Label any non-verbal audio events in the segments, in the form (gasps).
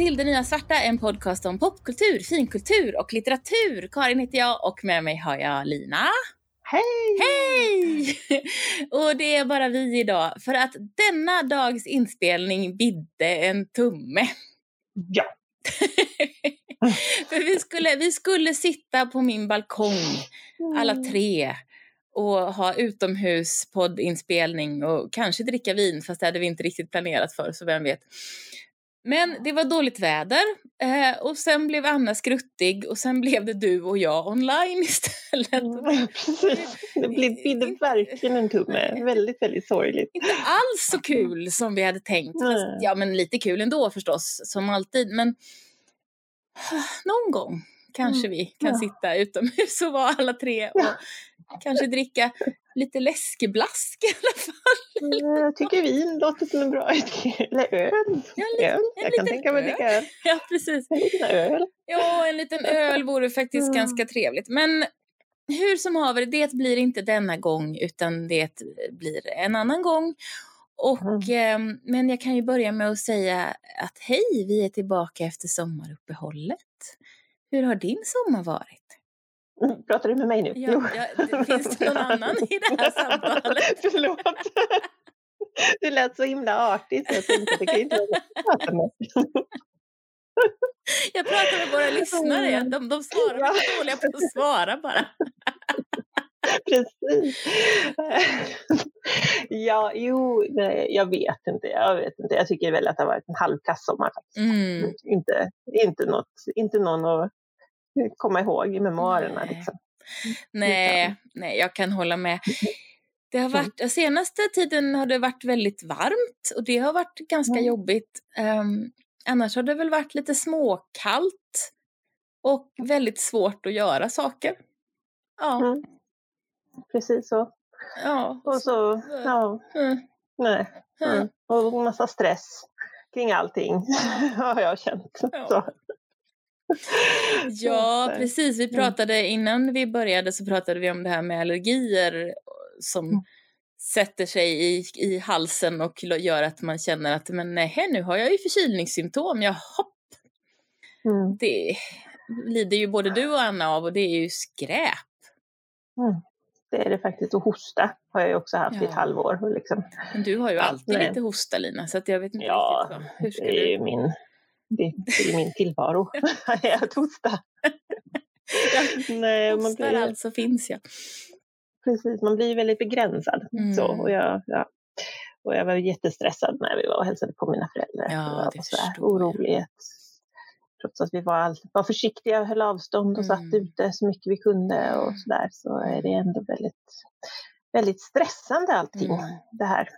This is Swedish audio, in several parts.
till Det Nya Svarta, en podcast om popkultur, finkultur och litteratur. Karin heter jag och med mig har jag Lina. Hej! Hej! (laughs) Och det är bara vi idag för att denna dags inspelning bidde en tumme. Ja. (laughs) för vi skulle, vi skulle sitta på min balkong, alla Mm. tre, och ha utomhus poddinspelning och kanske dricka vin, fast det hade vi inte riktigt planerat för, så vem vet. Men det var dåligt väder eh, och sen blev Anna skruttig och sen blev det du och jag online (laughs) istället. Mm, Precis. Det blev, verkligen en tumme. Väldigt, väldigt sorgligt. Inte alls så kul som vi hade tänkt. Fast, ja, men lite kul ändå förstås, som alltid. Men (sighs) någon gång kanske vi kan Ja. sitta utomhus och vara alla tre och kanske dricka lite läskeblask i alla fall. (laughs) Mm, Jag tycker vin låter som en bra idé. Eller öl. Ja, en liten- öl. en Jag kan tänka mig dricka öl. (laughs) Ja, precis. En liten öl. Ja, en liten öl vore faktiskt Mm. ganska trevligt. Men hur som haver, det blir inte denna gång utan det blir en annan gång. Och, Mm. ehm, men jag kan ju börja med att säga att hej, vi är tillbaka efter sommaruppehållet. Hur har din sommar varit? (laughs) Pratar du med mig nu? Ja, ja, det- finns det någon annan i det här (laughs) samtalet? (laughs) Förlåt. Du lät så himla artigt jag tänkte det kan inte prata med. Jag pratar med våra lyssnare, de, de svarar, de är dåliga på att svara bara. Precis. Ja, jo, nej, jag vet inte. Jag vet inte. Jag tycker väl att det har varit en halvkass sommar. Mm. Inte, inte, något, inte någon att komma ihåg i memoarerna. Nej. Liksom. Nej, nej, jag kan hålla med. Det har varit, senaste tiden har det varit väldigt varmt och det har varit ganska Mm. jobbigt. Um, annars har det väl varit lite småkallt och väldigt svårt att göra saker. Ja, Mm. Precis så. ja. Och så, ja, Mm, nej. mm. Mm. Och massa stress kring allting (laughs) har jag känt. Ja. Ja, Så. precis. Vi Mm. pratade innan vi började så pratade vi om det här med allergier som Mm. sätter sig i, i halsen och gör att man känner att men nej, nu har jag ju förkylningssymptom. Jaha, Mm. det lider ju både du och Anna av och det är ju skräp. Det är det faktiskt. Och hosta har jag ju också haft i ett Ja. halvår. Liksom. Men du har ju Ja, alltid nej. lite hosta Lina, så att jag vet inte Ja, riktigt vad. Hur ska Det är du? ju min, det, är min tillvaro. (laughs) att hosta. (laughs) Nej, man Hostar blir, alltså finns jag. precis, man blir väldigt begränsad. Mm. Så, och, jag, ja. och jag var jättestressad när vi var och hälsade på mina föräldrar. Ja, det så här förstår jag. orolig. Trots att vi var, all, var försiktiga och höll avstånd och Mm. satt ute så mycket vi kunde och sådär så är det ändå väldigt, väldigt stressande allting Mm. det här.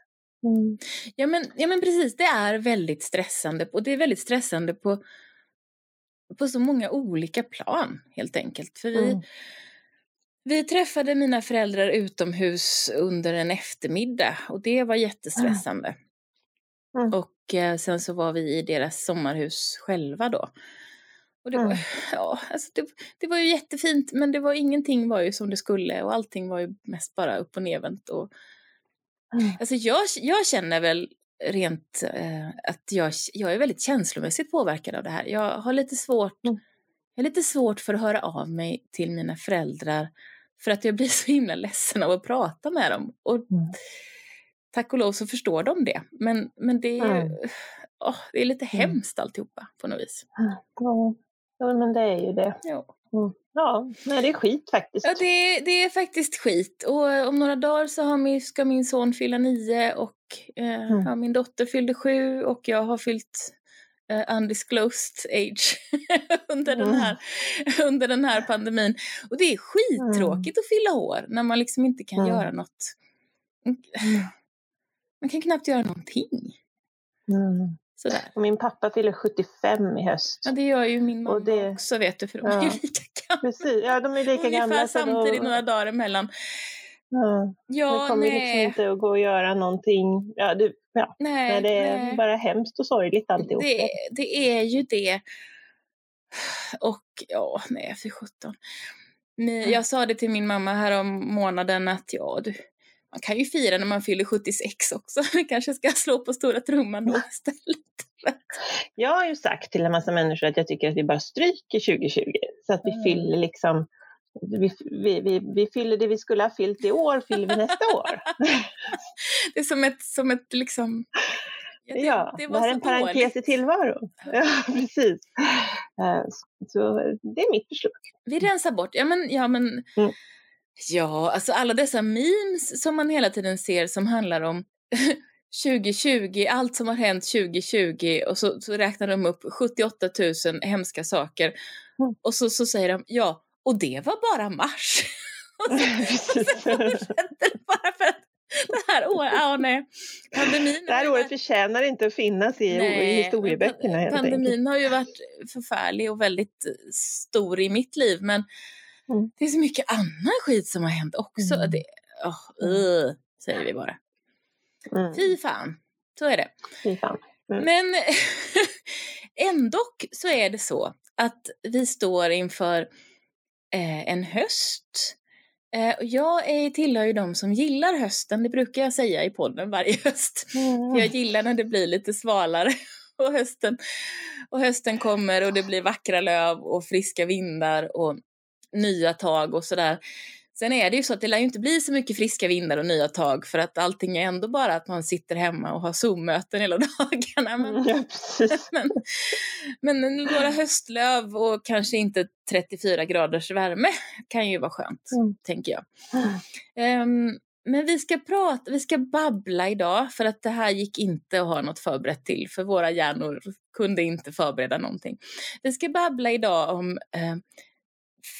Mm. Ja men, ja men precis, det är väldigt stressande och det är väldigt stressande på, på så många olika plan helt enkelt. För vi, Mm. vi träffade mina föräldrar utomhus under en eftermiddag och det var jättestressande. Mm. Och eh, sen så var vi i deras sommarhus själva då. Och det, var, Mm. (laughs) ja, alltså det, det var ju jättefint men det var ingenting var ju som det skulle och allting var ju mest bara upp och nervänt. Och, Mm. Alltså jag, jag känner väl rent eh, att jag, jag är väldigt känslomässigt påverkad av det här. Jag har lite svårt, Mm. jag har lite svårt för att höra av mig till mina föräldrar för att jag blir så himla ledsen av att prata med dem. Och Mm. tack och lov så förstår de det. Men, men det, är Mm. åh, det är lite Mm. hemskt alltihopa på något vis. Ja, men det är ju det. Ja. Ja, nej, det är skit faktiskt. Ja, det, det är faktiskt skit. Och eh, om några dagar så har min, ska min son fylla nio och eh, Mm. ja, min dotter fyllde sju och jag har fyllt eh, undisclosed age (laughs) under, den Mm. här, (laughs) under den här pandemin. Och det är skittråkigt att fylla år när man liksom inte kan Mm. göra något. Man kan (sighs) knappt göra någonting. Mm. Sådär. Och min pappa fyller 75 i höst. Ja, det gör ju min mamma Och det- också vet du, för de är ju Ja. lika gamla. Precis, ja de är lika Ungefär gamla. samtidigt, då, några dagar emellan. ja, Ja, det kommer liksom nej. inte att gå att göra någonting. Ja, du, ja. nej, Nej, det är nej. bara hemskt och sorgligt alltihop. Det, det är ju det. Och ja, nej för sjutton. Jag sa det till min mamma här om månaden att ja, du, man kan ju fira när man fyller 76 också. (laughs) Vi kanske ska slå på stora trumman då istället. Jag har ju sagt till en massa människor att jag tycker att vi bara stryker 2020 så att vi Mm. fyller liksom vi, vi, vi, vi fyller det vi skulle ha fyllt i år, fyller vi nästa år. (laughs) Det är som ett, som ett liksom... Ja, det, ja, det det, var här är en parentes i tillvaron. Ja, (laughs) precis. Eh, Så det är mitt förslag. Vi rensar bort, ja men, ja men... Mm. Ja, alltså alla dessa memes som man hela tiden ser som handlar om (laughs) 2020, allt som har hänt 2020 och så, så räknar de upp 78 000 hemska saker. Mm. Och så, så säger de, ja, och det var bara mars. (laughs) och så, (laughs) och så Precis. fortsätter det bara för att det här året, ja nej. Pandemin Det här året varit- förtjänar inte att finnas i, i Nej, historieböckerna men helt enkelt. Pandemin har ju varit förfärlig och väldigt stor i mitt liv men Mm. det är så mycket annan skit som har hänt också. Mm. Det, oh, uh, säger vi bara. Mm, Fy fan, så är det. fy fan. Mm. Men (laughs) ändå så är det så att vi står inför eh, en höst. Eh, och jag är, tillhör ju de som gillar hösten, det brukar jag säga i podden varje (laughs) höst. Mm. Jag gillar när det blir lite svalare (laughs) och hösten, och hösten kommer och det blir vackra löv och friska vindar och nya tag och sådär. Sen är det ju så att det lär ju inte bli så mycket friska vindar och nya tag för att allting är ändå bara att man sitter hemma och har Zoom-möten hela (laughs) dagarna. Men, Mm, Ja, men, men några höstlöv och kanske inte 34 graders värme kan ju vara skönt, Mm. tänker jag. Ehm, men vi ska prata, vi ska babbla idag för att det här gick inte att ha något förberett till för våra hjärnor kunde inte förbereda någonting. Vi ska babbla idag om eh,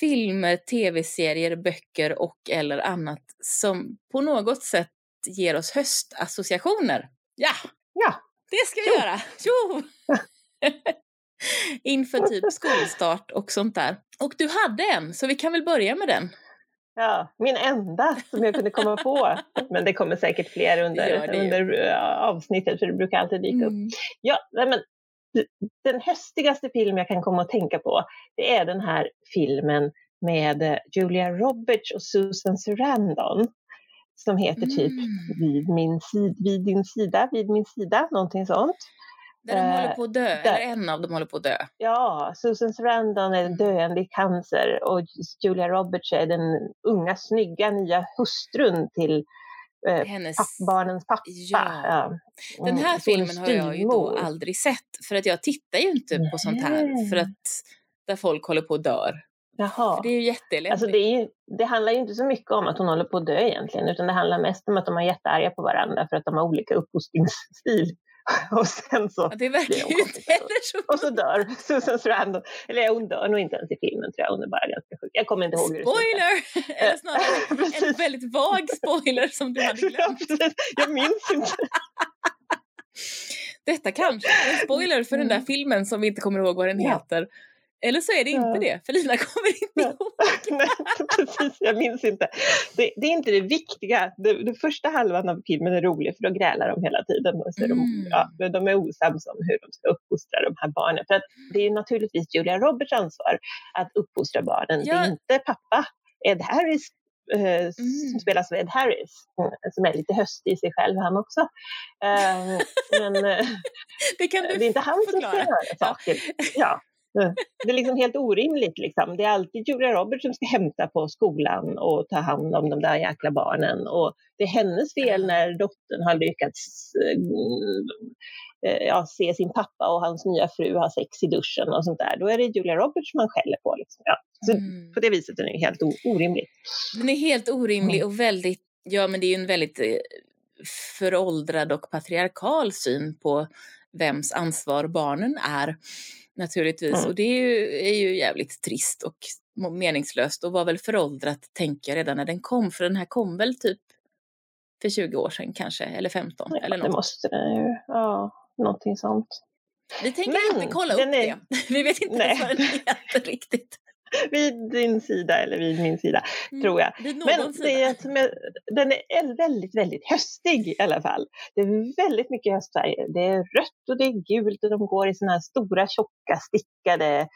filmer, tv-serier, böcker och eller annat som på något sätt ger oss höstassociationer. Ja, Ja, det ska vi Tjo! göra! Tjo! (laughs) Inför typ skolstart och sånt där. Och du hade en, så vi kan väl börja med den. ja, min enda som jag kunde komma på. Men det kommer säkert fler under, Det det under ja, avsnittet för det brukar alltid dyka upp. Mm. Ja, nej, men den höstigaste film jag kan komma att tänka på det är den här filmen med eh, Julia Roberts och Susan Sarandon som heter typ Mm. vid, min sid, vid din sida, vid min sida, någonting sånt. Där de Eh, håller på att dö, där. eller en av dem håller på att dö. Ja, Susan Sarandon är döende i cancer och Julia Roberts är den unga, snygga, nya hustrun till eh, Hennes... papp, barnens pappa. Ja. Den här Mm, filmen har jag ju då aldrig sett, för att jag tittar ju inte på sånt här, för att där folk håller på att dör. Jaha. För det är ju jätteeländigt. Alltså det, ju- det handlar ju inte så mycket om att hon håller på att dö egentligen, utan det handlar mest om att de är jättearga på varandra för att de har olika uppfostringsstil. (laughs) Och sen så, Ja, det verkar ju inte heller så och så dör Susan (laughs) Sarandon. Eller hon dör nog inte ens i filmen tror jag, hon är bara ganska sjuk. Jag kommer inte ihåg hur det. Spoiler! (laughs) Eller snarare en väldigt vag spoiler som du hade glömt. Jag minns inte. Detta kanske är en spoiler för den där Mm. filmen som vi inte kommer ihåg vad den heter. Eller så är det inte Ja. det, för Lina (laughs) kommer inte Ja. ihåg. (laughs) Nej, precis, jag minns inte. Det, det är inte det viktiga. Det, det första halvan av filmen är rolig för då grälar de hela tiden. Och så är Mm. de, ja, men de är osams om hur de ska uppfostra de här barnen. För det är naturligtvis Julia Roberts ansvar att uppfostra barnen. Det Ja. är inte pappa Ed Harris eh, Mm. som spelas av Ed Harris, mm, som är lite höstig i sig själv han också. Eh, men eh, (laughs) Det det är inte han som ska förklara. göra saker. Ja. Det är liksom helt orimligt. Liksom. Det är alltid Julia Roberts som ska hämta på skolan och ta hand om de där jäkla barnen. Och det är hennes fel när dottern har lyckats eh, eh, ja, se sin pappa och hans nya fru ha sex i duschen och sånt där. Då är det Julia Roberts man skäller på. Liksom. Ja. Så Mm. På det viset är det helt o- orimligt. Den är helt orimlig Mm. och väldigt, ja men det är ju en väldigt eh, föråldrad och patriarkal syn på vems ansvar barnen är. Naturligtvis. Mm. Och det är ju, är ju jävligt trist och meningslöst och var väl föråldrat, tänker jag, redan när den kom. För den här kom väl typ för 20 år sedan kanske, eller 15 Ja, eller det något. måste det ju. Ja, någonting sånt. Vi tänker Men inte kolla upp den är- det. (laughs) Vi vet inte Nej. vad den heter (laughs) riktigt. (laughs) Vid din sida eller vid min sida. Mm. tror jag. Men det är, den är väldigt, väldigt höstig i alla fall. Det är väldigt mycket höstfärger. Det är rött och det är gult och de går i såna här stora tjocka stickade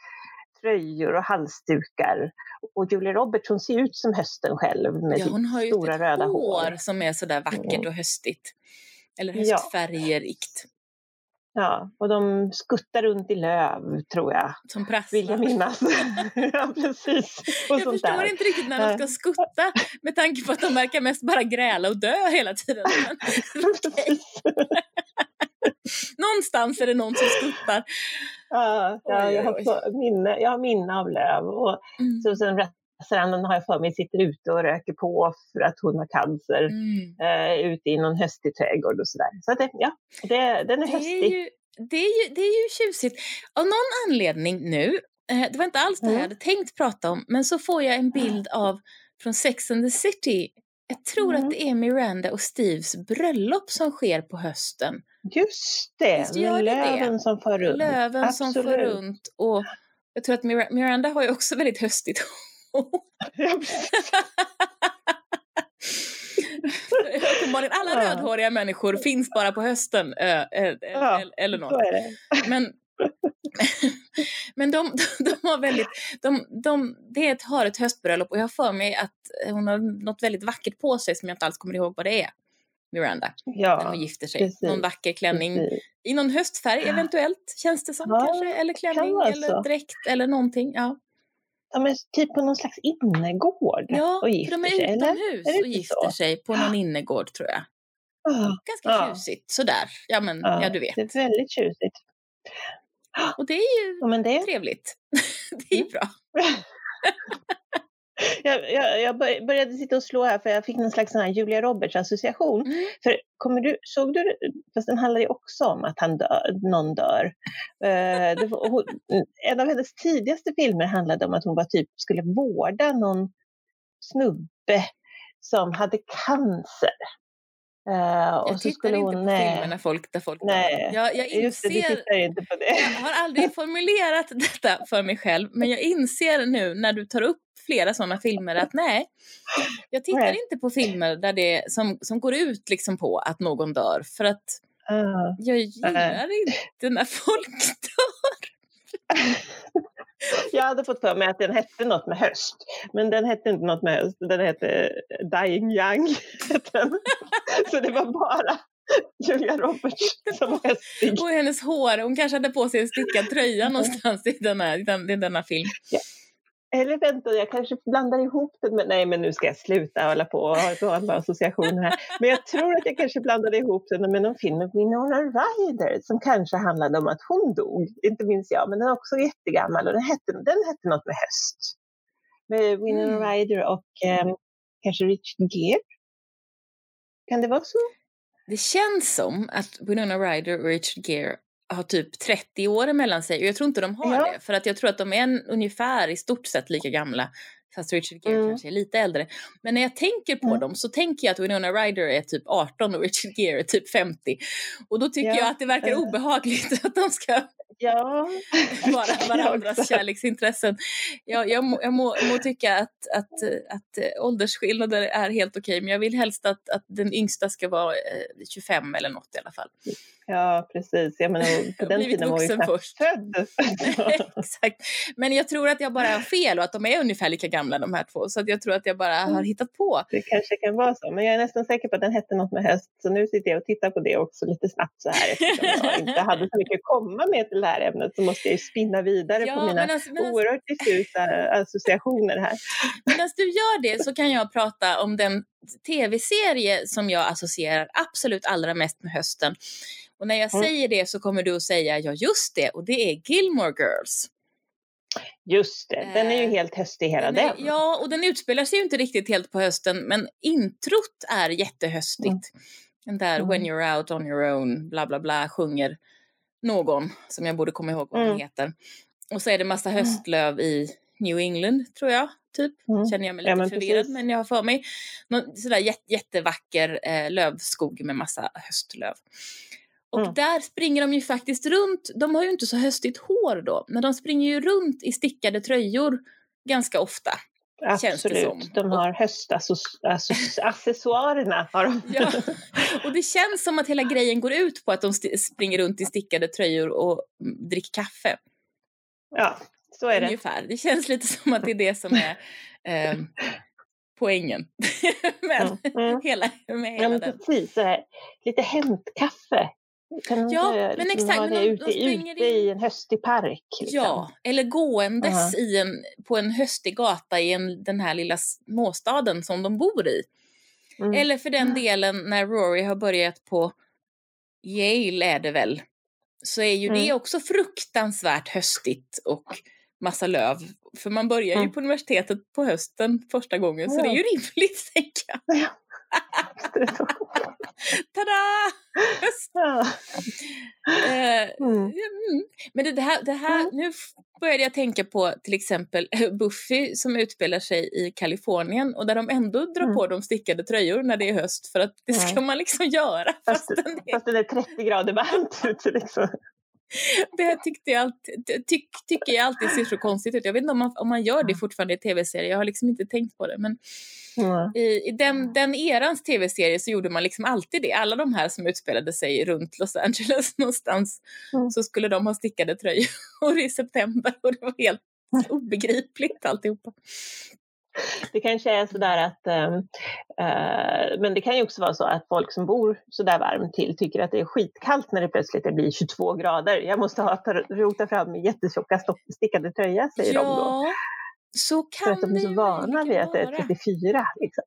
tröjor och halsdukar. Och Julia Roberts hon ser ut som hösten själv med Ja, hon har ju stora ett röda hår som är sådär vackert Mm. och höstigt. Eller höstfärgerigt. Ja, och de skuttar runt i löv tror jag. Som prasslar. Vill jag minnas. (laughs) ja, precis. Och jag förstår där. inte riktigt när de ska skutta med tanke på att de verkar mest bara gräla och dö hela tiden. (laughs) (laughs) Någonstans är det någon som skuttar. Ja, ja, jag, har minne, jag har minne av löv. Och Mm. så sen Rassarandan har jag för mig sitter ute och röker på för att hon har cancer. Mm. Eh, ute i någon höstig trädgård och sådär. Så att det, ja, det, den är Det är, höstig. ju, det, är ju, det är ju tjusigt. Av någon anledning nu, eh, det var inte alls det här jag Mm. hade tänkt prata om, men så får jag en bild av från Sex and the City. Jag tror Mm. att det är Miranda och Steves bröllop som sker på hösten. Just det, gör med det det? löven som far runt. Löven som får Absolut. runt. Och jag tror att Mir- Miranda har ju också väldigt höstigt hår. Ja, precis. (laughs) Uppenbarligen alla Ja. rödhåriga människor finns bara på hösten. eh, eh, Ja, eller- något. Men, (laughs) men de, de har väldigt, de, de, det är ett, har ett höstbröllop och jag har för mig att hon har något väldigt vackert på sig som jag inte alls kommer ihåg vad det är. Miranda, när Ja, hon gifter sig. precis, Någon vacker klänning precis. i någon höstfärg eventuellt, känns det som Ja, kanske. Eller klänning eller dräkt eller någonting. Ja, De är typ på någon slags innergård ja och gifter de är sig, eller? utomhus Är det och inte gifter så? sig på någon innergård tror jag. Ja, Ganska Ja. tjusigt, sådär. Ja men, ja, du vet. Det är väldigt tjusigt. Och det är ju Ja, men det, trevligt. (laughs) det är ju bra. (laughs) jag, jag, jag bör- började sitta och slå här för jag fick någon slags sån här Julia Roberts-association. Mm. För kommer du, såg du, fast den handlar ju också om att han dör, någon dör. Det var, hon, en av hennes tidigaste filmer handlade om att hon var typ, skulle vårda någon snubbe som hade cancer. Och Jag så tittar inte hon, på nej, filmer när folk, där folk Nej, dör. Jag, jag Just det, inser, tittar inte på det. jag har aldrig (laughs) formulerat detta för mig själv, men jag inser nu när du tar upp flera sådana filmer att nej, jag tittar Nej. inte på filmer där det, som, som går ut liksom på att någon dör, för att Ah. jag gillar inte när folk (laughs) dör. (laughs) Jag hade fått för mig att den hette något med höst, men den hette inte något med höst, den hette Dying Young. (laughs) Så det var bara Julia Roberts som var hästig. Och hennes hår, hon kanske hade på sig en stickad tröja någonstans i denna, i den, i denna film. Eller vänta, jag kanske blandar ihop den med, nej men nu ska jag sluta hålla på och ha sådana associationer här. Men jag tror att jag kanske blandade ihop den med någon film med Winona Ryder som kanske handlade om att hon dog, inte minns jag, men den är också jättegammal och den hette, den hette något med höst. Med Winona Mm. Ryder och eh, kanske Richard Gere. Kan det vara så? Det känns som att Winona Ryder och Richard Gere har typ 30 år emellan sig och jag tror inte de har Ja. det för att jag tror att de är en, ungefär i stort sett lika gamla fast Richard Gere Mm. kanske är lite äldre. Men när jag tänker på Mm. dem så tänker jag att Winona Ryder är typ 18 och Richard Gere är typ 50 och då tycker Ja. jag att det verkar Eh. obehagligt (laughs) att de ska Ja. (laughs) vara (laughs) varandras kärleksintressen. Jag, jag, må, jag må, må tycka att, att, eh, att eh, åldersskillnader är helt okej men jag vill helst att, att den yngsta ska vara eh, 25 eller något i alla fall. Ja, precis. Jag menar, på har den tiden var ju knappt först. född. (laughs) Exakt. Men jag tror att jag bara har fel och att de är ungefär lika gamla de här två. Så att jag tror att jag bara har Mm. hittat på. Det kanske kan vara så, men jag är nästan säker på att den hette något med höst. Så nu sitter jag och tittar på det också lite snabbt så här. Eftersom jag (laughs) inte hade så mycket att komma med till det här ämnet så måste jag ju spinna vidare Ja, på mina men alltså- men alltså- oerhört diffusa associationer här. Medan du gör det så kan jag prata om den tv-serie som jag associerar absolut allra mest med hösten. Och när jag Mm. säger det så kommer du att säga ja just det och det är Gilmore Girls. Just det, den är ju Eh, helt höstig hela Den är, den. ja, och den utspelar sig ju inte riktigt helt på hösten men introt är jättehöstigt. Den där Mm. When you're out on your own, bla bla bla, sjunger någon som jag borde komma ihåg vad hon Mm. heter. Och så är det massa höstlöv i New England, tror jag. Typ. Mm. Känner jag mig Ja, lite men förvirrad, precis. men jag har för mig någon sådär jät- jättevacker eh, lövskog med massa höstlöv. Och Mm. där springer de ju faktiskt runt, de har ju inte så höstigt hår då, men de springer ju runt i stickade tröjor ganska ofta. Absolut, som. de har höstaccessoarerna. Har de. Ja. (laughs) Och det känns som att hela grejen går ut på att de springer runt i stickade tröjor och mm, dricker kaffe. ja, så är det. Ungefär. Det känns lite (laughs) som att det är det som är eh, poängen. (laughs) med Mm. (laughs) Hela, med Ja, hela men den. precis. Så här, lite hämtkaffe Kan Ja, de, men liksom exakt, men det de- ute, de ute i en höstig park. Liksom. Ja, eller gåendes Ja. i en, på en höstig gata i en, den här lilla småstaden som de bor i. Mm. Eller för den delen när Rory har börjat på Yale är det väl. Så är ju det Mm. också fruktansvärt höstigt och massa löv. För man börjar ju Mm. på universitetet på hösten första gången så Ja. det är ju rimligt (laughs) tänker jag. Ja. Så. (laughs) Tada! Höst! Ja. Eh, Mm. Mm. Men det, här, det här Mm. nu började jag tänka på till exempel (laughs) Buffy som utspelar sig i Kalifornien och där de ändå drar Mm. på de stickade tröjor när det är höst för att det ska Mm. man liksom göra. Fast, Fast det, fast det är 30 grader varmt ute. Liksom. Det tyckte jag alltid, ty, tycker jag alltid ser så konstigt ut. Jag vet inte om man, om man gör det fortfarande i tv-serier, jag har liksom inte tänkt på det. Men Mm. i, i den, den erans tv-serie så gjorde man liksom alltid det. Alla de här som utspelade sig runt Los Angeles (laughs) någonstans Mm. så skulle de ha stickade tröjor (laughs) i september och det var helt obegripligt alltihopa. (laughs) Det kanske är sådär att, eh, men det kan ju också vara så att folk som bor sådär varmt till tycker att det är skitkallt när det plötsligt blir 22 grader. Jag måste ha, ta, rota fram min jättetjocka stickade tröja, säger de då. Ja, så För kan att de är så vana vid att det är vara. 34. Liksom.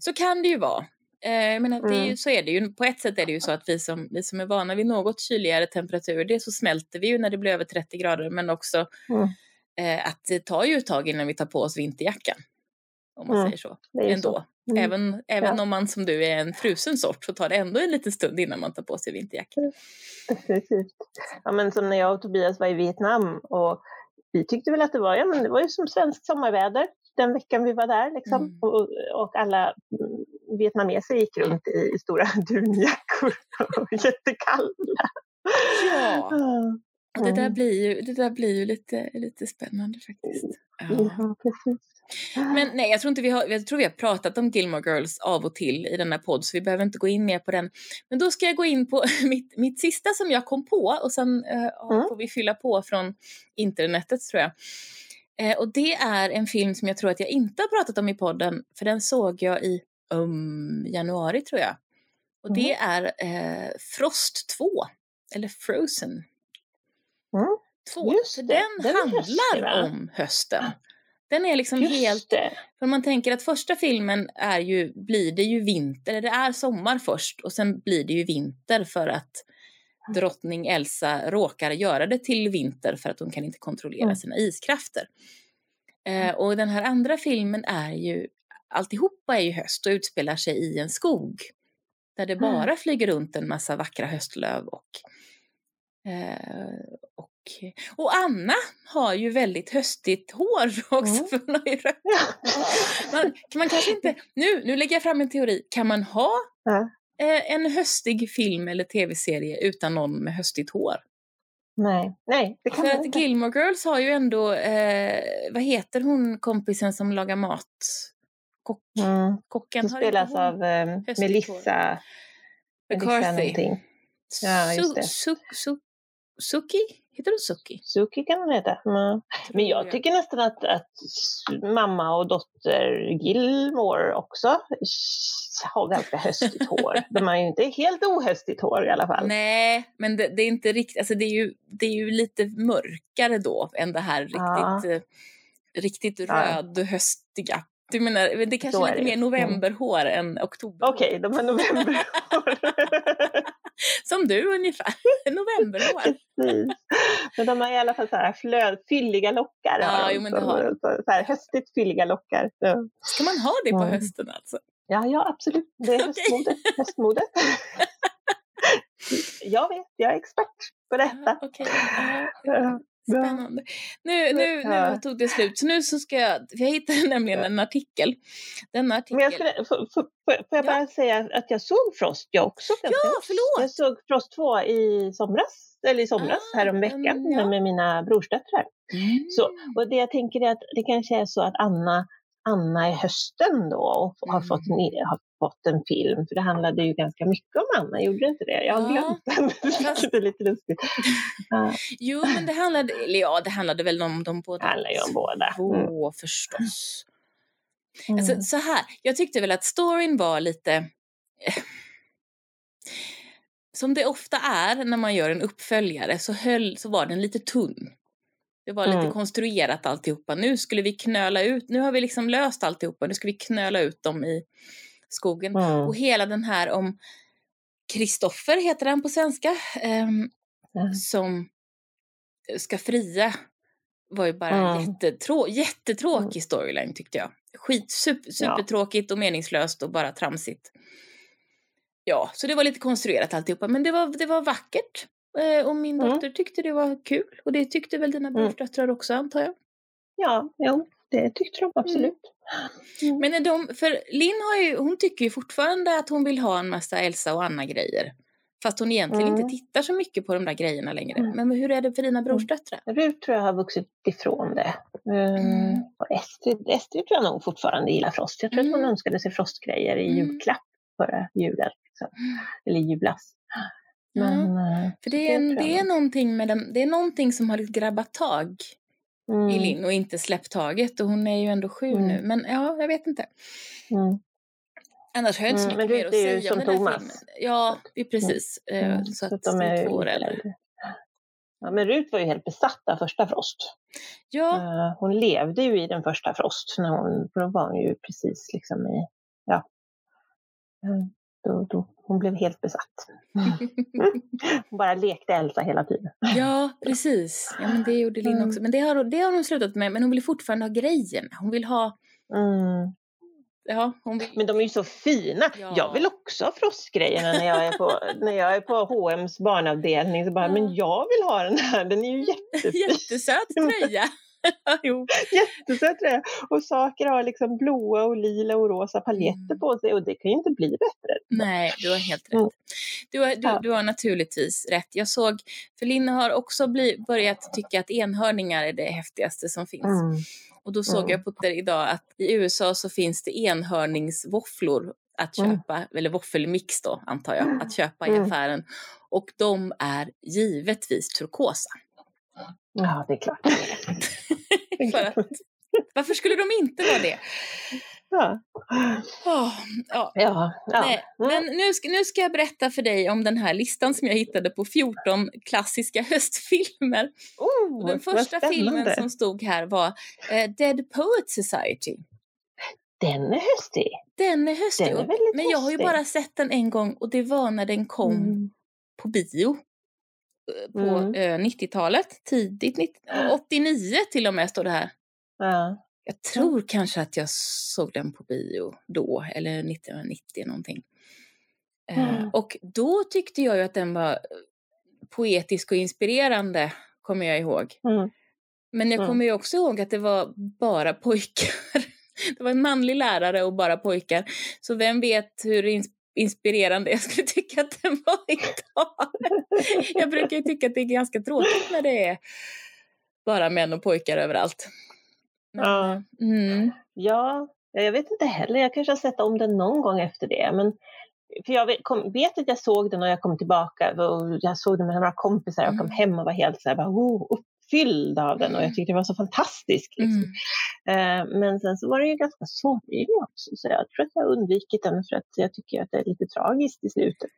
Så kan det ju vara. Eh, jag menar, är ju, Mm. så är det ju. På ett sätt är det ju så att vi som, vi som är vana vid något kyligare temperaturer, det så smälter vi ju när det blir över 30 grader, men också Mm. Eh, att det tar ju ett tag innan vi tar på oss vinterjackan. Om man Mm, säger så. Ändå. så. Mm. Även, även Ja. om man som du är en frusen sort så tar det ändå en liten stund innan man tar på sig vinterjackan. Definitivt. Ja, men som när jag och Tobias var i Vietnam och vi tyckte väl att det var, ja, men det var ju som svenskt sommarväder den veckan vi var där. Liksom. Mm. Och, och alla mm, vietnameser gick runt i stora dunjackor (laughs) och jättekalla. Ja, det där Mm. blir ju, det där blir ju lite, lite spännande faktiskt. Ja. Ja, precis. Men nej, jag tror inte vi har, jag tror vi har pratat om Gilmore Girls av och till i den här podd så vi behöver inte gå in mer på den. Men då ska jag gå in på (laughs) mitt, mitt sista som jag kom på och sen eh, Mm. får vi fylla på från internetet tror jag. Eh, och det är en film som jag tror att jag inte har pratat om i podden för den såg jag i um, januari tror jag. Och det är eh, Frost 2, eller Frozen Mm. 2. Just För den, den handlar va? om hösten. Den är liksom Just helt det. för man tänker att första filmen är ju, blir det ju vinter, eller det är sommar först och sen blir det ju vinter för att drottning Elsa råkar göra det till vinter för att hon kan inte kontrollera sina iskrafter. Eh, och den här andra filmen är ju, alltihopa är ju höst och utspelar sig i en skog. Där det Mm. bara flyger runt en massa vackra höstlöv och och, och Anna har ju väldigt höstigt hår (laughs) också. Mm. För hon har ju. Man, kan man kanske inte, nu, nu lägger jag fram en teori. Kan man ha eh, en höstig film eller tv-serie utan någon med höstigt hår? Nej, nej, det kan För man att inte. Gilmore Girls har ju ändå, eh, vad heter hon kompisen som lagar mat? Kock, Mm. kocken Som spelas av höstigt Melissa, Melissa McCarthy. Ja, just det. Su, su, Suki? Heter hon Suki? Suki kan hon heta. Mm. Men jag tycker nästan att, att mamma och dotter Gilmore också har ganska höstigt hår. (laughs) De har ju inte helt ohöstigt hår i alla fall. Nej, men det, det är inte riktigt, alltså det är, ju, det är ju lite mörkare då än det här riktigt, eh, riktigt Ja. röd höstiga. Du menar, men det är kanske är lite det. mer Mm. novemberhår än oktoberhår. Okej, de har novemberhår. (laughs) Som du ungefär, (laughs) novemberhår. Precis. Men de har i alla fall så här flöd, fylliga lockar. Ja, jo, men det har så, här höstigt fylliga lockar. Så. Ska man ha det på Mm. hösten alltså? Ja, ja, absolut. Det är (laughs) höstmode. höstmode. (laughs) jag vet, jag är expert på detta. Ja. Spännande. Nu, nu, nu Ja. tog det slut, så nu så ska jag, för jag hittade (laughs) nämligen en artikel. Denna artikel. Men jag skulle, får, får, får jag bara säga att jag såg Frost jag också. Ja, förlåt. Jag såg Frost 2 i somras, eller i somras Ah, häromveckan mm, ja. med mina brorsdöttrar. Mm. Så, och det jag tänker är att det kanske är så att Anna, Anna i hösten då och har, Mm. fått en, har fått en film, för det handlade ju ganska mycket om Anna, gjorde det inte det? Jag har Ja, glömt den, (laughs) vilket är lite lustigt. (laughs) Ja, Jo, men det handlade, eller ja, det handlade väl om de båda. det handlar ju om båda. Mm. Två förstås. Mm. Alltså, så här, jag tyckte väl att storyn var lite... eh, (laughs) som det ofta är när man gör en uppföljare så, höll, så var den lite tunn. Det var lite Mm. konstruerat alltihopa. Nu skulle vi knöla ut, nu har vi liksom löst alltihopa, nu ska vi knöla ut dem i skogen. Mm. Och hela den här om Kristoffer heter han på svenska, ehm, Mm. som ska fria var ju bara en Mm. jättetrå- jättetråkig storyline tyckte jag. Skit, super, supertråkigt och meningslöst och bara tramsigt. Ja, så det var lite konstruerat alltihopa, men det var, det var vackert. Eh, och min Mm. dotter tyckte det var kul. Och det tyckte väl dina Mm. brorsdöttrar också antar jag. Ja, jo, det tyckte de absolut. Mm. Men är de, för Linn har ju, hon tycker ju fortfarande att hon vill ha en massa Elsa och Anna-grejer. Fast hon egentligen Mm. inte tittar så mycket på de där grejerna längre. Mm. Men hur är det för dina brorsdöttrar? Rut tror jag har vuxit ifrån det. Um, Mm. och Estrid, Estrid tror jag nog fortfarande gillar Frost. Jag tror att hon Mm. önskade sig Frostgrejer i Mm. julklapp förra julen. Liksom. Eller julas. Men, eh, För det är, jag det är någonting med den, det är någonting som har lite grabbat tag mm, i Linn och inte släppt taget. Och hon är ju ändå sju Mm. nu. Men ja, jag vet inte. mm, Annars har jag inte så Mm, mycket men mer Rut att är ju säga om som den här Thomas. filmen. Ja, det är precis. Eh, mm. Så att, de det är är två år äldre. Ja, men Rut var ju helt besatt av första Frost. Ja, Eh, hon levde ju i den första Frost, när hon, för då var hon ju precis liksom i, ja, Eh, då, då, hon blev helt besatt. hon (laughs) bara lekte Elsa hela tiden. ja, precis. Ja, men det gjorde Linn Mm. också. Men det har, det har hon slutat med. Men hon vill fortfarande ha grejerna. Hon vill ha... Mm. Ja, hon vill... Men de är ju så fina. Ja. Jag vill också ha frostgrejerna när jag är på, (laughs) när jag är på H&M's barnavdelning. Så bara, Ja. men jag vill ha den här, den är ju (laughs) jättefin. Jättesöt tröja. (laughs) jo. Jättesöt tröja. Och saker har liksom blåa och lila och rosa paljetter Mm. på sig och det kan ju inte bli bättre. Nej, du har helt rätt. Mm. Du har, du, Ja. du har naturligtvis rätt. Jag såg, för Linn har också bli, börjat tycka att enhörningar är det häftigaste som finns. Mm. Och då såg Mm. jag på Twitter idag att i USA så finns det enhörningsvåfflor att Mm. köpa, eller våffelmix då antar jag, att köpa i Mm. affären. Och de är givetvis turkosa. Ja, det är klart. (laughs) För att, varför skulle de inte vara det? Ja, Åh, ja. ja. ja. Nej, men nu ska, nu ska jag berätta för dig om den här listan som jag hittade på 14 klassiska höstfilmer. Oh, den första filmen som stod här var eh, Dead Poet Society. Den är höstig. Den är höstig, Den är men jag har ju bara sett den en gång och det var när den kom Mm. på bio. Eh, På Mm. eh, 90-talet, tidigt 90, 89 till och med står det här. Ja. Jag tror kanske att jag såg den på bio då, eller 1990 någonting. Eh, Mm. Och då tyckte jag ju att den var poetisk och inspirerande, kommer jag ihåg. Mm. Men jag Mm. kommer ju också ihåg att det var bara pojkar. (laughs) Det var en manlig lärare och bara pojkar. Så vem vet hur inspirerande jag skulle tycka att den var (laughs) idag. Jag brukar ju tycka att det är ganska tråkigt när det är bara män och pojkar överallt. Men, Ja. Mm. Ja, jag vet inte heller. Jag kanske har sett om den någon gång efter det. Men, för jag vet, kom, vet att jag såg den och jag kom tillbaka. Och jag såg den med några kompisar. Jag kom Mm. hem och var helt så här, bara, oh, uppfylld av den. Och jag tyckte det var så fantastiskt. Liksom. Mm. Eh, men sen så var det ju ganska sorglig också. Så jag tror att jag undvikit den för att jag tycker att det är lite tragiskt i slutet.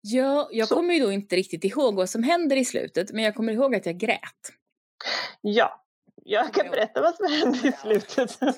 Ja, jag Så. kommer ju då inte riktigt ihåg vad som händer i slutet, men jag kommer ihåg att jag grät. Ja, jag kan berätta vad som hände i slutet. (laughs)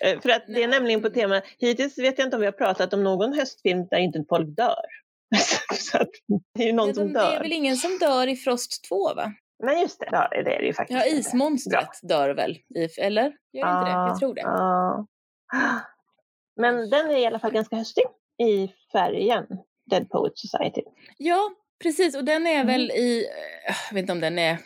Eh, För att det är nämligen på tema, hittills vet jag inte om vi har pratat om någon höstfilm där inte folk dör. (laughs) Så att det är ju någon Ja, som de, det är dör. väl ingen som dör i Frost 2 va? Men just det, ja, det är det ju faktiskt. Ja, ismonstret dör väl? Eller? Gör det inte det? Jag tror det. Ja. (gasps) Men den är i alla fall ganska höstig i färgen, Dead Poet Society. Ja, precis. Och den är Mm. väl i, eh, jag vet inte om den är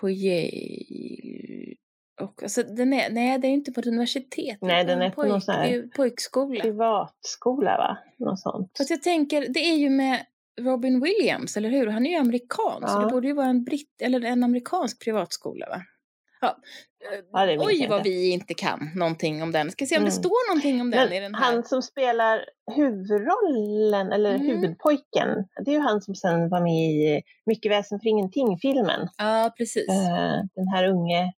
på Yale. Och, alltså, den är, nej, det är inte på ett universitet. Nej, den är på någon sån här- pojkskola. Privatskola va? Något sånt. Fast jag tänker, det är ju med Robin Williams, eller hur? Han är ju amerikan, så Ja. det borde ju vara en britt, eller en amerikansk privatskola va? Ja. Eh, Ja, det Oj vad inte. vi inte kan någonting om den. Ska se om det Mm. står någonting om den i den Men här. han som spelar huvudrollen, eller Mm. huvudpojken, det är ju han som sen var med i Mycket väsen för ingenting-filmen. Ja, precis. Eh, den här unge,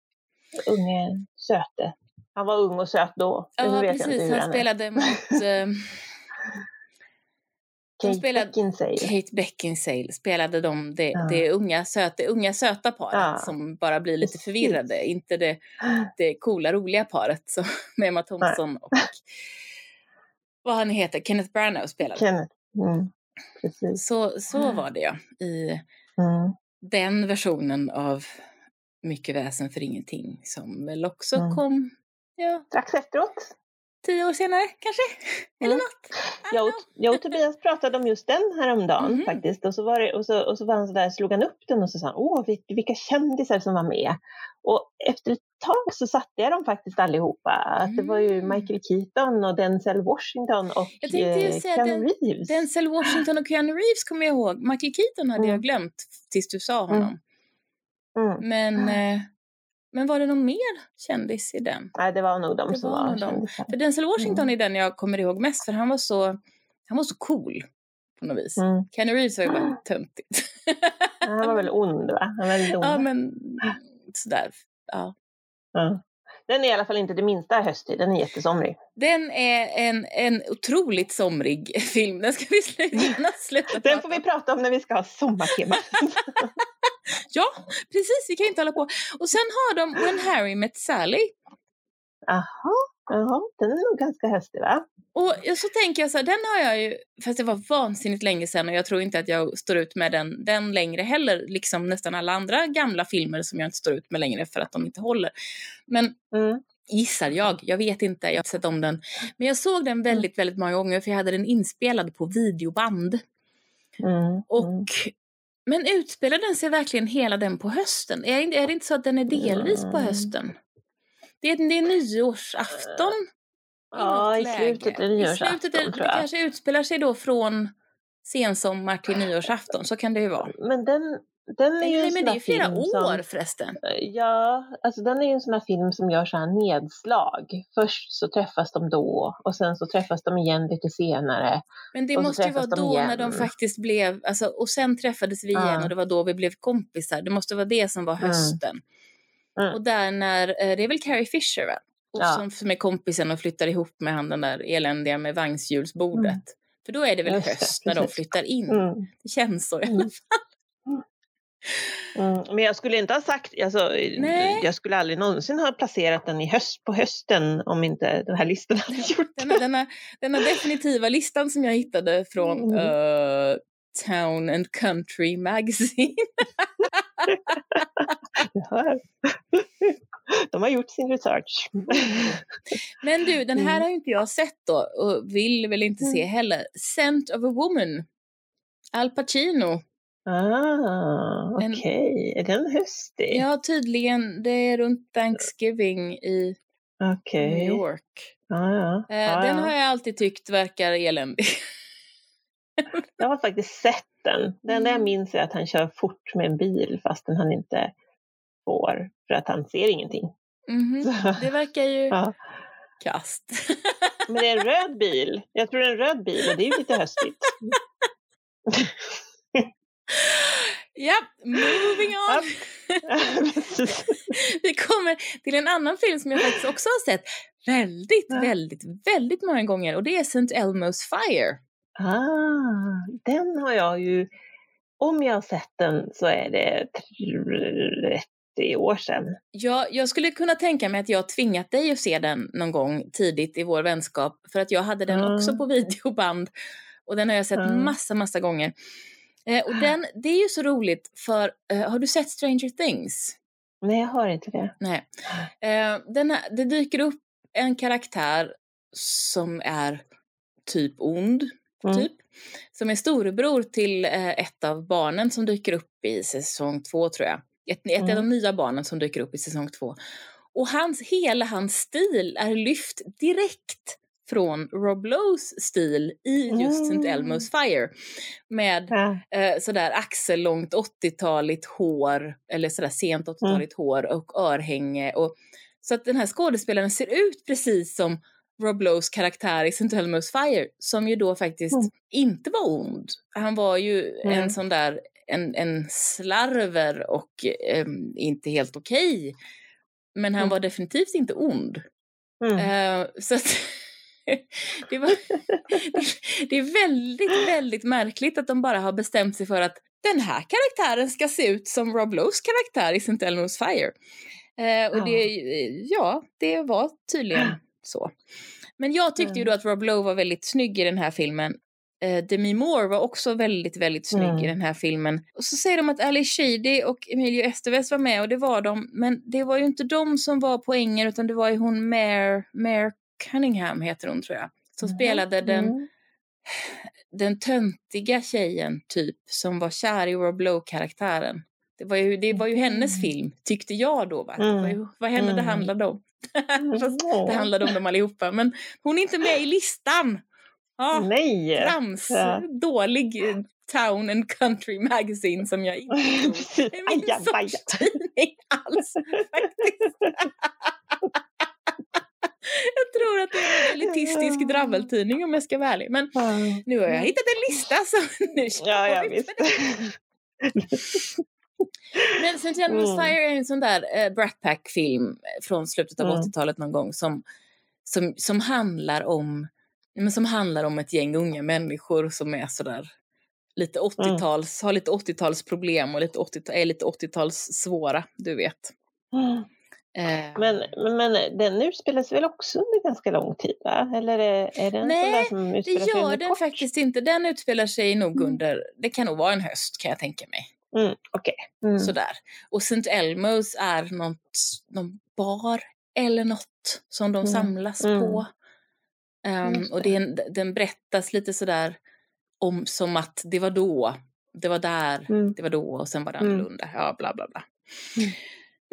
unge söte. Han var ung och söt då. Ja, precis. Han han spelade mot... (laughs) (laughs) Kate spelade- Beckinsale. Kate Beckinsale spelade de det, Ja. det unga, söta, det unga söta paret Ja. som bara blir lite Precis. förvirrade. Inte det, (gasps) det coola roliga paret som, (laughs) med Emma Thompson och (laughs) vad han heter, Kenneth Branagh spelade. Kenneth. Mm. Precis. Så, så var det ja, i Mm. den versionen av Mycket väsen för ingenting som väl också Mm. kom ja, Strax efteråt. Tio år senare kanske? Eller Mm. något? Jag och, jag och Tobias pratade om just den häromdagen Mhm. faktiskt. Och så, var det, och, så, och så var han så där, slog han upp den och så sa han, åh vil- vilka kändisar som var med. Och efter ett tag så satte jag dem faktiskt allihopa. Att det var ju Mm. Michael Keaton och Denzel Washington och Jag tänkte ju eh, säga Keanu Reeves. Denzel Washington och Keanu Reeves kommer jag ihåg. Michael Keaton hade Mm. jag glömt tills du sa Mm. honom. Mm. Men, eh, men var det någon mer kändis i den? Nej, det var nog de Det som var var, kändisar. För Denzel Washington Mm. är den jag kommer ihåg mest för han var så, han var så cool på något vis. Mm. Keanu Reeves var ju bara (gasps) töntigt. Han var väl ond va? Han var ond. ja men (gasps) sådär. Ja. Ja. Den är i alla fall inte det minsta höstig, den är jättesomrig. Den är en, en otroligt somrig film. Den ska vi (laughs) sluta, (laughs) sluta Den får vi prata om när vi ska ha sommartema. (laughs) Ja, precis. Vi kan inte hålla på. Och sen har de When Harry Met Sally. Jaha, jaha, den är nog ganska höstig va? Och så tänker jag så här, den har jag ju, fast det var vansinnigt länge sedan och jag tror inte att jag står ut med den, den längre heller, liksom nästan alla andra gamla filmer som jag inte står ut med längre för att de inte håller. Men Mm. gissar jag, jag vet inte, jag har inte sett om den. Men jag såg den väldigt, väldigt många gånger för jag hade den inspelad på videoband. Mm. Och, mm. Men utspelar den sig verkligen hela den på hösten? Är, är det inte så att den är delvis på Mm. hösten? Det är, det är nyårsafton. i Ja, i slutet är det I nyårsafton slutet är, det kanske utspelar sig då från sensommar till nyårsafton, så kan det ju vara. Men den, den är ju Nej, en men det är ju flera år som, förresten. Ja, alltså den är ju en sån här film som gör så här nedslag. Först så träffas de då och sen så träffas de igen lite senare. Men det måste ju vara då när de igen. faktiskt blev, alltså, och sen träffades vi igen Ja. och det var då vi blev kompisar. Det måste vara det som var Mm. hösten. Mm. Och där när, eh, det är väl Carrie Fisher va? Och Ja. som, som är kompisen och flyttar ihop med han den där eländiga med vagnshjulsbordet. Mm. För då är det väl Just det, höst när de flyttar in. Mm. Det känns så i alla Mm. fall. Mm. Men jag skulle inte ha sagt, alltså, Nej. jag skulle aldrig någonsin ha placerat den i höst på hösten om inte den här listan hade gjort Den, det. denna, denna definitiva listan som jag hittade från Mm. eh, Town and Country Magazine. (laughs) De har gjort sin research. Men du, den här Mm. har ju inte jag sett då och vill väl inte se heller. Scent of a Woman. Al Pacino. Ah, okej. Är den höstig? Ja, tydligen. Det är runt Thanksgiving i Okej. New York. Ja, ja. Ja, den ja. har jag alltid tyckt verkar eländig. (laughs) Jag har faktiskt sett den. Det enda jag Mm. minns är att han kör fort med en bil fastän han inte får för att han ser ingenting. Mhm. Så, Det verkar ju ja. kast. Men det är en röd bil. Jag tror det är en röd bil och det är ju lite (laughs) höstigt. Ja, moving on. (laughs) Vi kommer till en annan film som jag faktiskt också har sett väldigt, Ja. väldigt, väldigt många gånger och det är St. Elmo's Fire. ah, den har jag ju... Om jag har sett den så är det 30 år sedan. Jag, jag skulle kunna tänka mig att jag tvingat dig att se den någon gång tidigt i vår vänskap för att jag hade den Mm. också på videoband och den har jag sett Mm. massa, massa gånger. Eh, och den, det är ju så roligt för, eh, har du sett Stranger Things? Nej, jag har inte det. Nej. Eh, den här, det dyker upp en karaktär som är typ ond, Mm. typ. Som är storebror till ett av barnen som dyker upp i säsong två tror jag. Ett, ett av Mm. de nya barnen som dyker upp i säsong två. Och hans, hela hans stil är lyft direkt från Rob Lowe's stil i just Mm. St. Elmo's Fire. Med Ja. eh, sådär axellångt 80-taligt hår, eller sådär sent 80-taligt hår och örhänge. Och, så att den här skådespelaren ser ut precis som Rob Lowe's karaktär i St. Elmo's Fire, som ju då faktiskt Mm. inte var ond. Han var ju Mm. en sån där, en, en slarver och ehm, inte helt okej. Men han Mm. var definitivt inte ond. Mm. Eh, så att (laughs) det, var, det är väldigt, väldigt märkligt att de bara har bestämt sig för att den här karaktären ska se ut som Rob Lowe's karaktär i St. Elmo's Fire. Eh, och det, ja, det var tydligen så. Men jag tyckte ju då att Rob Lowe var väldigt snygg i den här filmen. Eh, Demi Moore var också väldigt, väldigt snygg mm. i den här filmen. Och så säger de att Ali Sheedy och Emilio Estevez var med och det var de. Men det var ju inte de som var poängen utan det var ju hon Mare, Mare Cunningham heter hon tror jag. Som mm. spelade den, mm. den töntiga tjejen typ som var kär i Rob Lowe-karaktären. Det var, ju, det var ju hennes mm. film, tyckte jag då. Va? Det var ju mm. vad henne det mm. handlade om. (laughs) det handlade om dem allihopa. Men hon är inte med i listan. Ah, Nej! Trams, ja. dålig eh, Town and Country Magazine som jag inte (laughs) tror är min sorts tidning alls (laughs) faktiskt. (laughs) jag tror att det är en elitistisk draveltidning om jag ska vara ärlig. Men nu har jag hittat en lista så (laughs) nu kör ja, ja, visst. (laughs) Men St. Mm. Fire är en sån där eh, Brat Pack-film från slutet av mm. 80-talet någon gång som, som, som handlar om men som handlar om ett gäng unga människor som är sådär lite 80-tals, mm. har lite 80-talsproblem och lite 80, är lite 80-tals svåra, du vet. Mm. Eh. Men, men den utspelas väl också under ganska lång tid? Va? Eller är, är den Nej, som det gör den kort? faktiskt inte. Den utspelar sig nog mm. under, det kan nog vara en höst kan jag tänka mig. Mm, okay. mm. Sådär. Och St. Elmos är något, någon bar eller något som de mm. samlas på. Mm. Um, och det, den berättas lite sådär om som att det var då, det var där, mm. det var då och sen var det mm. annorlunda. Ja, bla bla bla.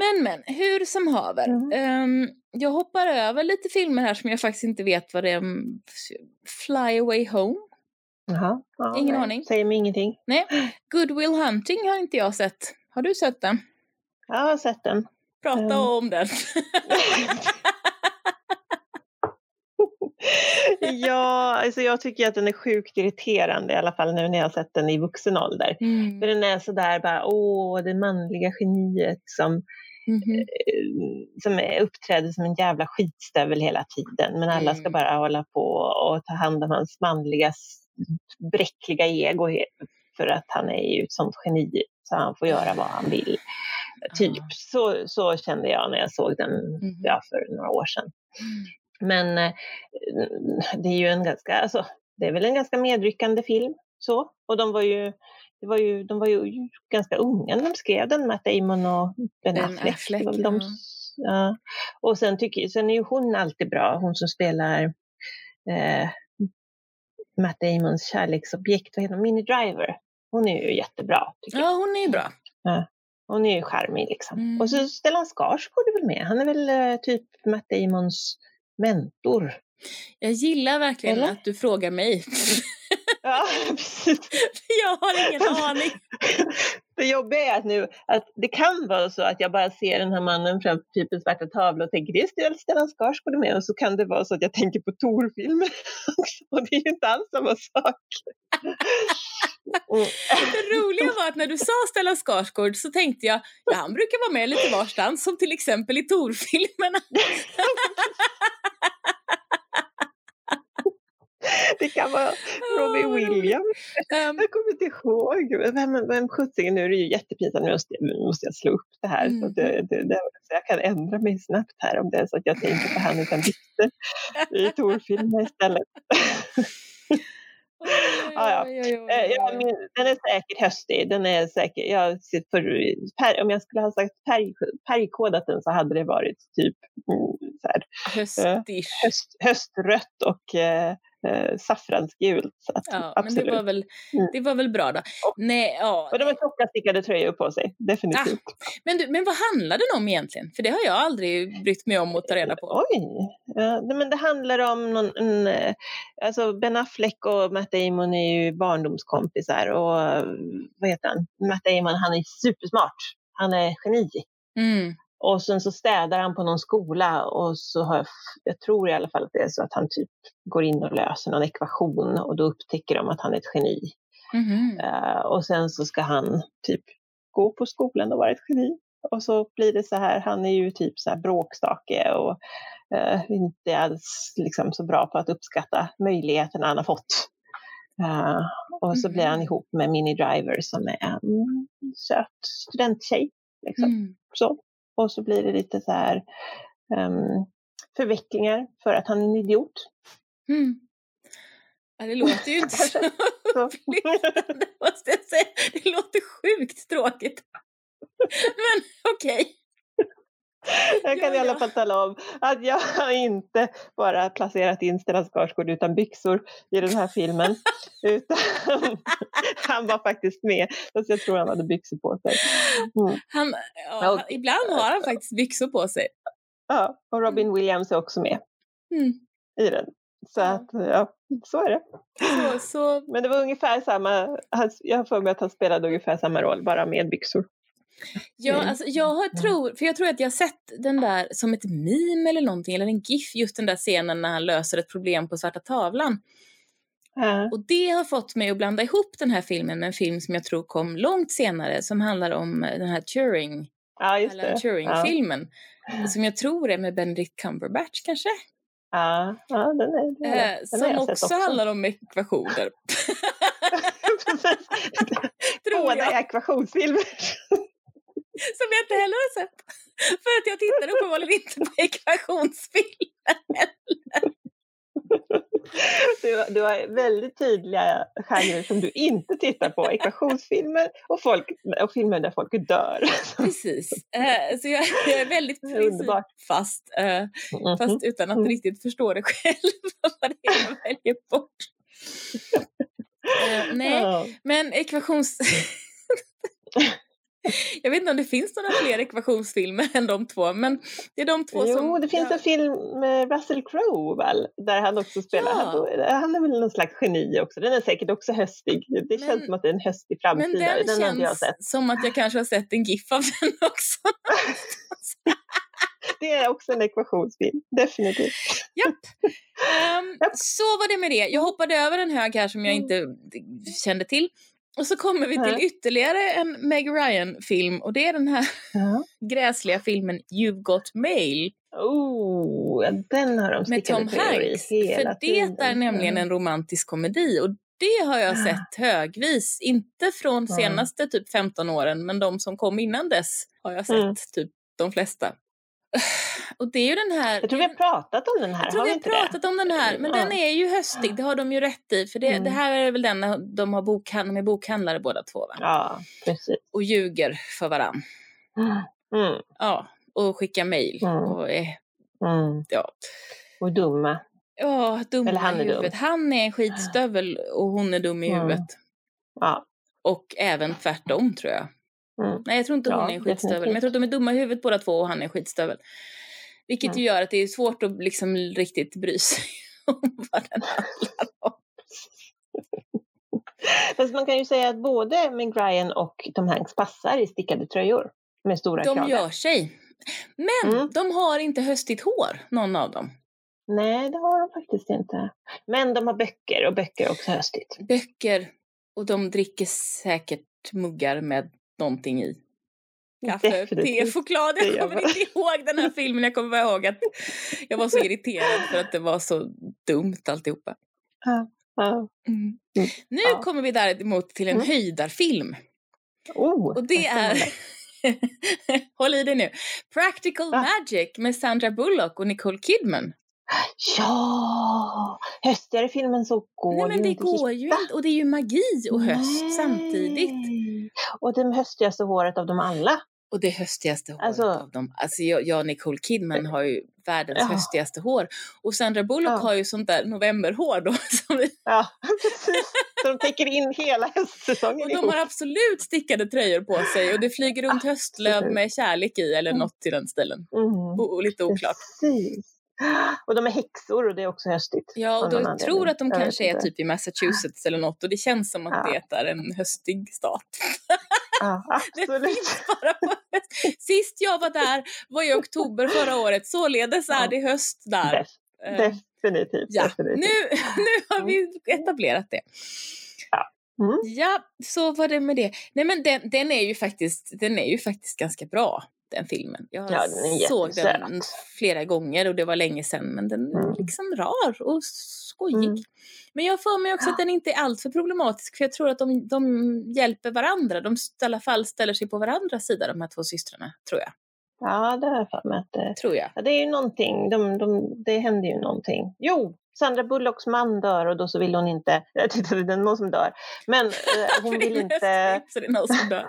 Mm. Men men, hur som haver. Um, jag hoppar över lite filmer här som jag faktiskt inte vet vad det är. Fly Away Home. Jaha, ja, Ingen nej. aning. Säger mig ingenting. Nej. Good Will Hunting har inte jag sett. Har du sett den? Jag har sett den. Prata um. om den. (laughs) ja, alltså jag tycker att den är sjukt irriterande i alla fall nu när jag har sett den i vuxen ålder. Mm. För den är sådär bara, åh, det manliga geniet som, mm. som uppträder som en jävla skitstövel hela tiden. Men alla ska mm. bara hålla på och ta hand om hans manliga bräckliga ego för att han är ju ett sånt geni så han får göra vad han vill. Typ så, så kände jag när jag såg den mm. ja, för några år sedan. Men eh, det är ju en ganska, alltså, det är väl en ganska medryckande film. Så. Och de var ju, det var ju, de var ju ganska unga när de skrev den, Matt Damon och Ben Affleck. Affleck de, ja. Och sen, tycker, sen är ju hon alltid bra, hon som spelar eh, Matt Damons kärleksobjekt, vad heter hon, Minnie Driver. Hon är ju jättebra. ja, hon är ju bra. Ja. Hon är ju charmig liksom. Mm. Och så Stellan Skarsgård är väl med. Han är väl eh, typ Matt Damons mentor. Jag gillar verkligen Eller? att du frågar mig. Ja, (laughs) precis. jag har ingen aning. (laughs) Det jobbiga är att nu att det kan vara så att jag bara ser den här mannen framför typ en svarta tavla och tänker det är Stellan Skarsgård med och så kan det vara så att jag tänker på Tor-filmer (laughs) och det är ju inte alls samma sak. Mm. Det roliga var att när du sa Stellan Skarsgård så tänkte jag, ja han brukar vara med lite varstans som till exempel i Tor-filmerna. (laughs) Det kan vara Robbie Williams. Um, jag kommer inte ihåg. Vem, vem sjuttsingen, nu är det ju jättepinsamt, nu måste, jag slå upp det här. Mm. Så, det, det, det, så jag kan ändra mig snabbt här om det är så att jag tänker på han utan Victor i Tor-filmen istället. (laughs) ja, ja. Eh, den är säkert höstig. Den är säkert, jag, för, per, om jag skulle ha sagt färg, färgkodat den så hade det varit typ mm, så här, eh, höst, höstrött och eh, saffransgult. Ja, absolut. men det var väl, mm. det var väl bra då. Och, Nej, ja. och de har tjocka stickade tröjor på sig, definitivt. Ah, men, du, men vad handlar den om egentligen? För det har jag aldrig brytt mig om att ta reda på. Oj! Ja, men det handlar om någon, en, eh, alltså Ben Affleck och Matt Damon är ju barndomskompisar och vad heter han? Matt Damon, han är supersmart. Han är geni. Mm. Och sen så städar han på någon skola och så har jag, jag tror i alla fall att det är så att han typ går in och löser någon ekvation och då upptäcker de att han är ett geni. Mm. Uh, och sen så ska han typ gå på skolan och vara ett geni. Och så blir det så här, han är ju typ så här bråkstake och uh, inte alls liksom, så bra på att uppskatta möjligheterna han har fått. Uh, och så mm. blir han mm. ihop med Minnie Driver som är en söt studenttjej. Liksom. Mm. Så. Och så blir det lite så här um, förvecklingar för att han är en idiot. Mm. Ja, det låter ju inte (laughs) så måste jag säga. Det låter sjukt tråkigt. (laughs) Men okej. Okay. Jag kan ja, i alla fall tala om att jag har inte bara placerat in Stellan Skarsgård utan byxor i den här filmen. (laughs) utan han var faktiskt med, fast jag tror han hade byxor på sig. Mm. Han, ja, och, ibland har han faktiskt byxor på sig. Ja, och Robin Williams är också med mm. i den. Så att, ja, så är det. Så, så... Men det var ungefär samma, jag har för mig att han spelade ungefär samma roll, bara med byxor. Ja, alltså jag tror, för jag tror att jag har sett den där som ett meme eller någonting, eller en GIF, just den där scenen när han löser ett problem på svarta tavlan. Mm. Och det har fått mig att blanda ihop den här filmen med en film som jag tror kom långt senare som handlar om den här Turing, ja, det. Turing-filmen. Ja. Som jag tror är med Benedict Cumberbatch kanske? Ja, ja den är, den är, den som också, också handlar om ekvationer. (laughs) (laughs) Båda är ekvationsfilmer. (laughs) Som jag inte heller har sett. (laughs) För att jag tittar uppenbarligen inte på ekvationsfilmer heller. (laughs) Du, du har väldigt tydliga genrer som du inte tittar på. Ekvationsfilmer och, folk, och filmer där folk dör. Precis. Uh, så jag, jag, är väldigt fast. Uh, mm -hmm. Fast utan att mm. riktigt förstå det själv. vad det är jag väljer bort. Uh, nej, men ekvations... (laughs) Jag vet inte om det finns några fler ekvationsfilmer än de två, men det är de två jo, som... Jo, det finns ja. en film med Russell Crowe, väl, där han också spelar. Ja. Han, är väl någon slags geni också. Den är säkert också höstig. Det men, känns som att det är en höstig framsida. Men den, den känns jag sett. som att jag kanske har sett en GIF av den (laughs) också. (laughs) det är också en ekvationsfilm, definitivt. Japp. Um, Japp. Så var det med det. Jag hoppade över en hög här som jag mm. inte kände till. Och så kommer vi till ytterligare en Meg Ryan-film och det är den här ja. (laughs) gräsliga filmen You've Got Mail. Oh, den har de Med Tom Hanks. För det är nämligen en romantisk komedi och det har jag sett högvis. Inte från senaste typ 15 åren men de som kom innan dess har jag sett mm. typ de flesta. Och det är ju den här... Jag tror vi har pratat om den här. Jag tror har vi har pratat det? om den här, men ja. den är ju höstig, det har de ju rätt i. För det, mm. det här är väl den de, har bokhand, de är bokhandlare båda två va? Ja, precis. Och ljuger för varann. Mm. Ja, och skickar mejl. Mm. Och är, mm. ja. Och dumma. Ja, dumma Eller han i huvudet. Dum. Han är en skitstövel och hon är dum i mm. huvudet. Ja. Och även tvärtom tror jag. Mm. Nej, jag tror inte hon ja, är en skitstövel. Men jag tror att de är dumma i huvudet båda två och han är skitstövel. Vilket mm. ju gör att det är svårt att liksom riktigt bry sig (laughs) om vad den handlar om. (laughs) Fast man kan ju säga att både Ryan och Tom Hanks passar i stickade tröjor med stora De kragar. gör sig. Men mm. de har inte höstigt hår, någon av dem. Nej, det har de faktiskt inte. Men de har böcker och böcker också höstigt. Böcker och de dricker säkert muggar med någonting i. Kaffe, te, choklad. Jag kommer inte ihåg den här filmen. Jag kommer bara ihåg att jag var så irriterad för att det var så dumt alltihopa. Mm. mm. Nu kommer vi däremot till en mm. höjdarfilm. Oh, och det är... (laughs) Håll i dig nu. Practical. Magic med Sandra Bullock och Nicole Kidman. Ja! Höstigare filmen så går Nej, men det går hitta. ju inte. Och det är ju magi och höst Nej. samtidigt. Och det höstigaste håret av dem alla. Och det höstigaste håret alltså, av dem. Alltså jag, jag Nicole Kidman har ju världens ja. höstigaste hår. Och Sandra Bullock ja. har ju sånt där novemberhår då. (laughs) Som ja, (laughs) precis. Så de täcker in hela höstsäsongen Och de har absolut stickade tröjor på sig och det flyger runt höstlöv med kärlek i eller mm. något i den stilen. Mm. Lite oklart. Precis. (gasps) Och de är häxor och det är också höstigt. Ja, och jag tror att de jag kanske är typ i Massachusetts eller något och det känns som att ja. det är en höstig stat. Ja, (laughs) absolut. det finns bara på höst. Sist jag var där var i oktober förra året, således är det höst där. Def eh, definitivt. Ja, definitivt. Nu, (laughs) nu har vi etablerat det. Ja. Mm. Ja, så var det med det. Nej men den, den, är ju faktiskt, den är ju faktiskt ganska bra. Den filmen. Jag Ja, den såg den flera gånger och det var länge sedan men den är Mm. liksom rar och skojig. Mm. Men jag för mig också att den inte är alltför problematisk för jag tror att de, de hjälper varandra. De i alla fall ställer sig på varandras sida de här två systrarna, tror jag. Ja, det har jag för mig att det, Tror jag. ja, det är ju någonting, de, de, det händer ju någonting. Jo, Sandra Bullocks man dör och då så vill hon inte, (laughs) jag tittade, det är någon som dör, men eh, (laughs) hon vill inte, Så det är någon som dör.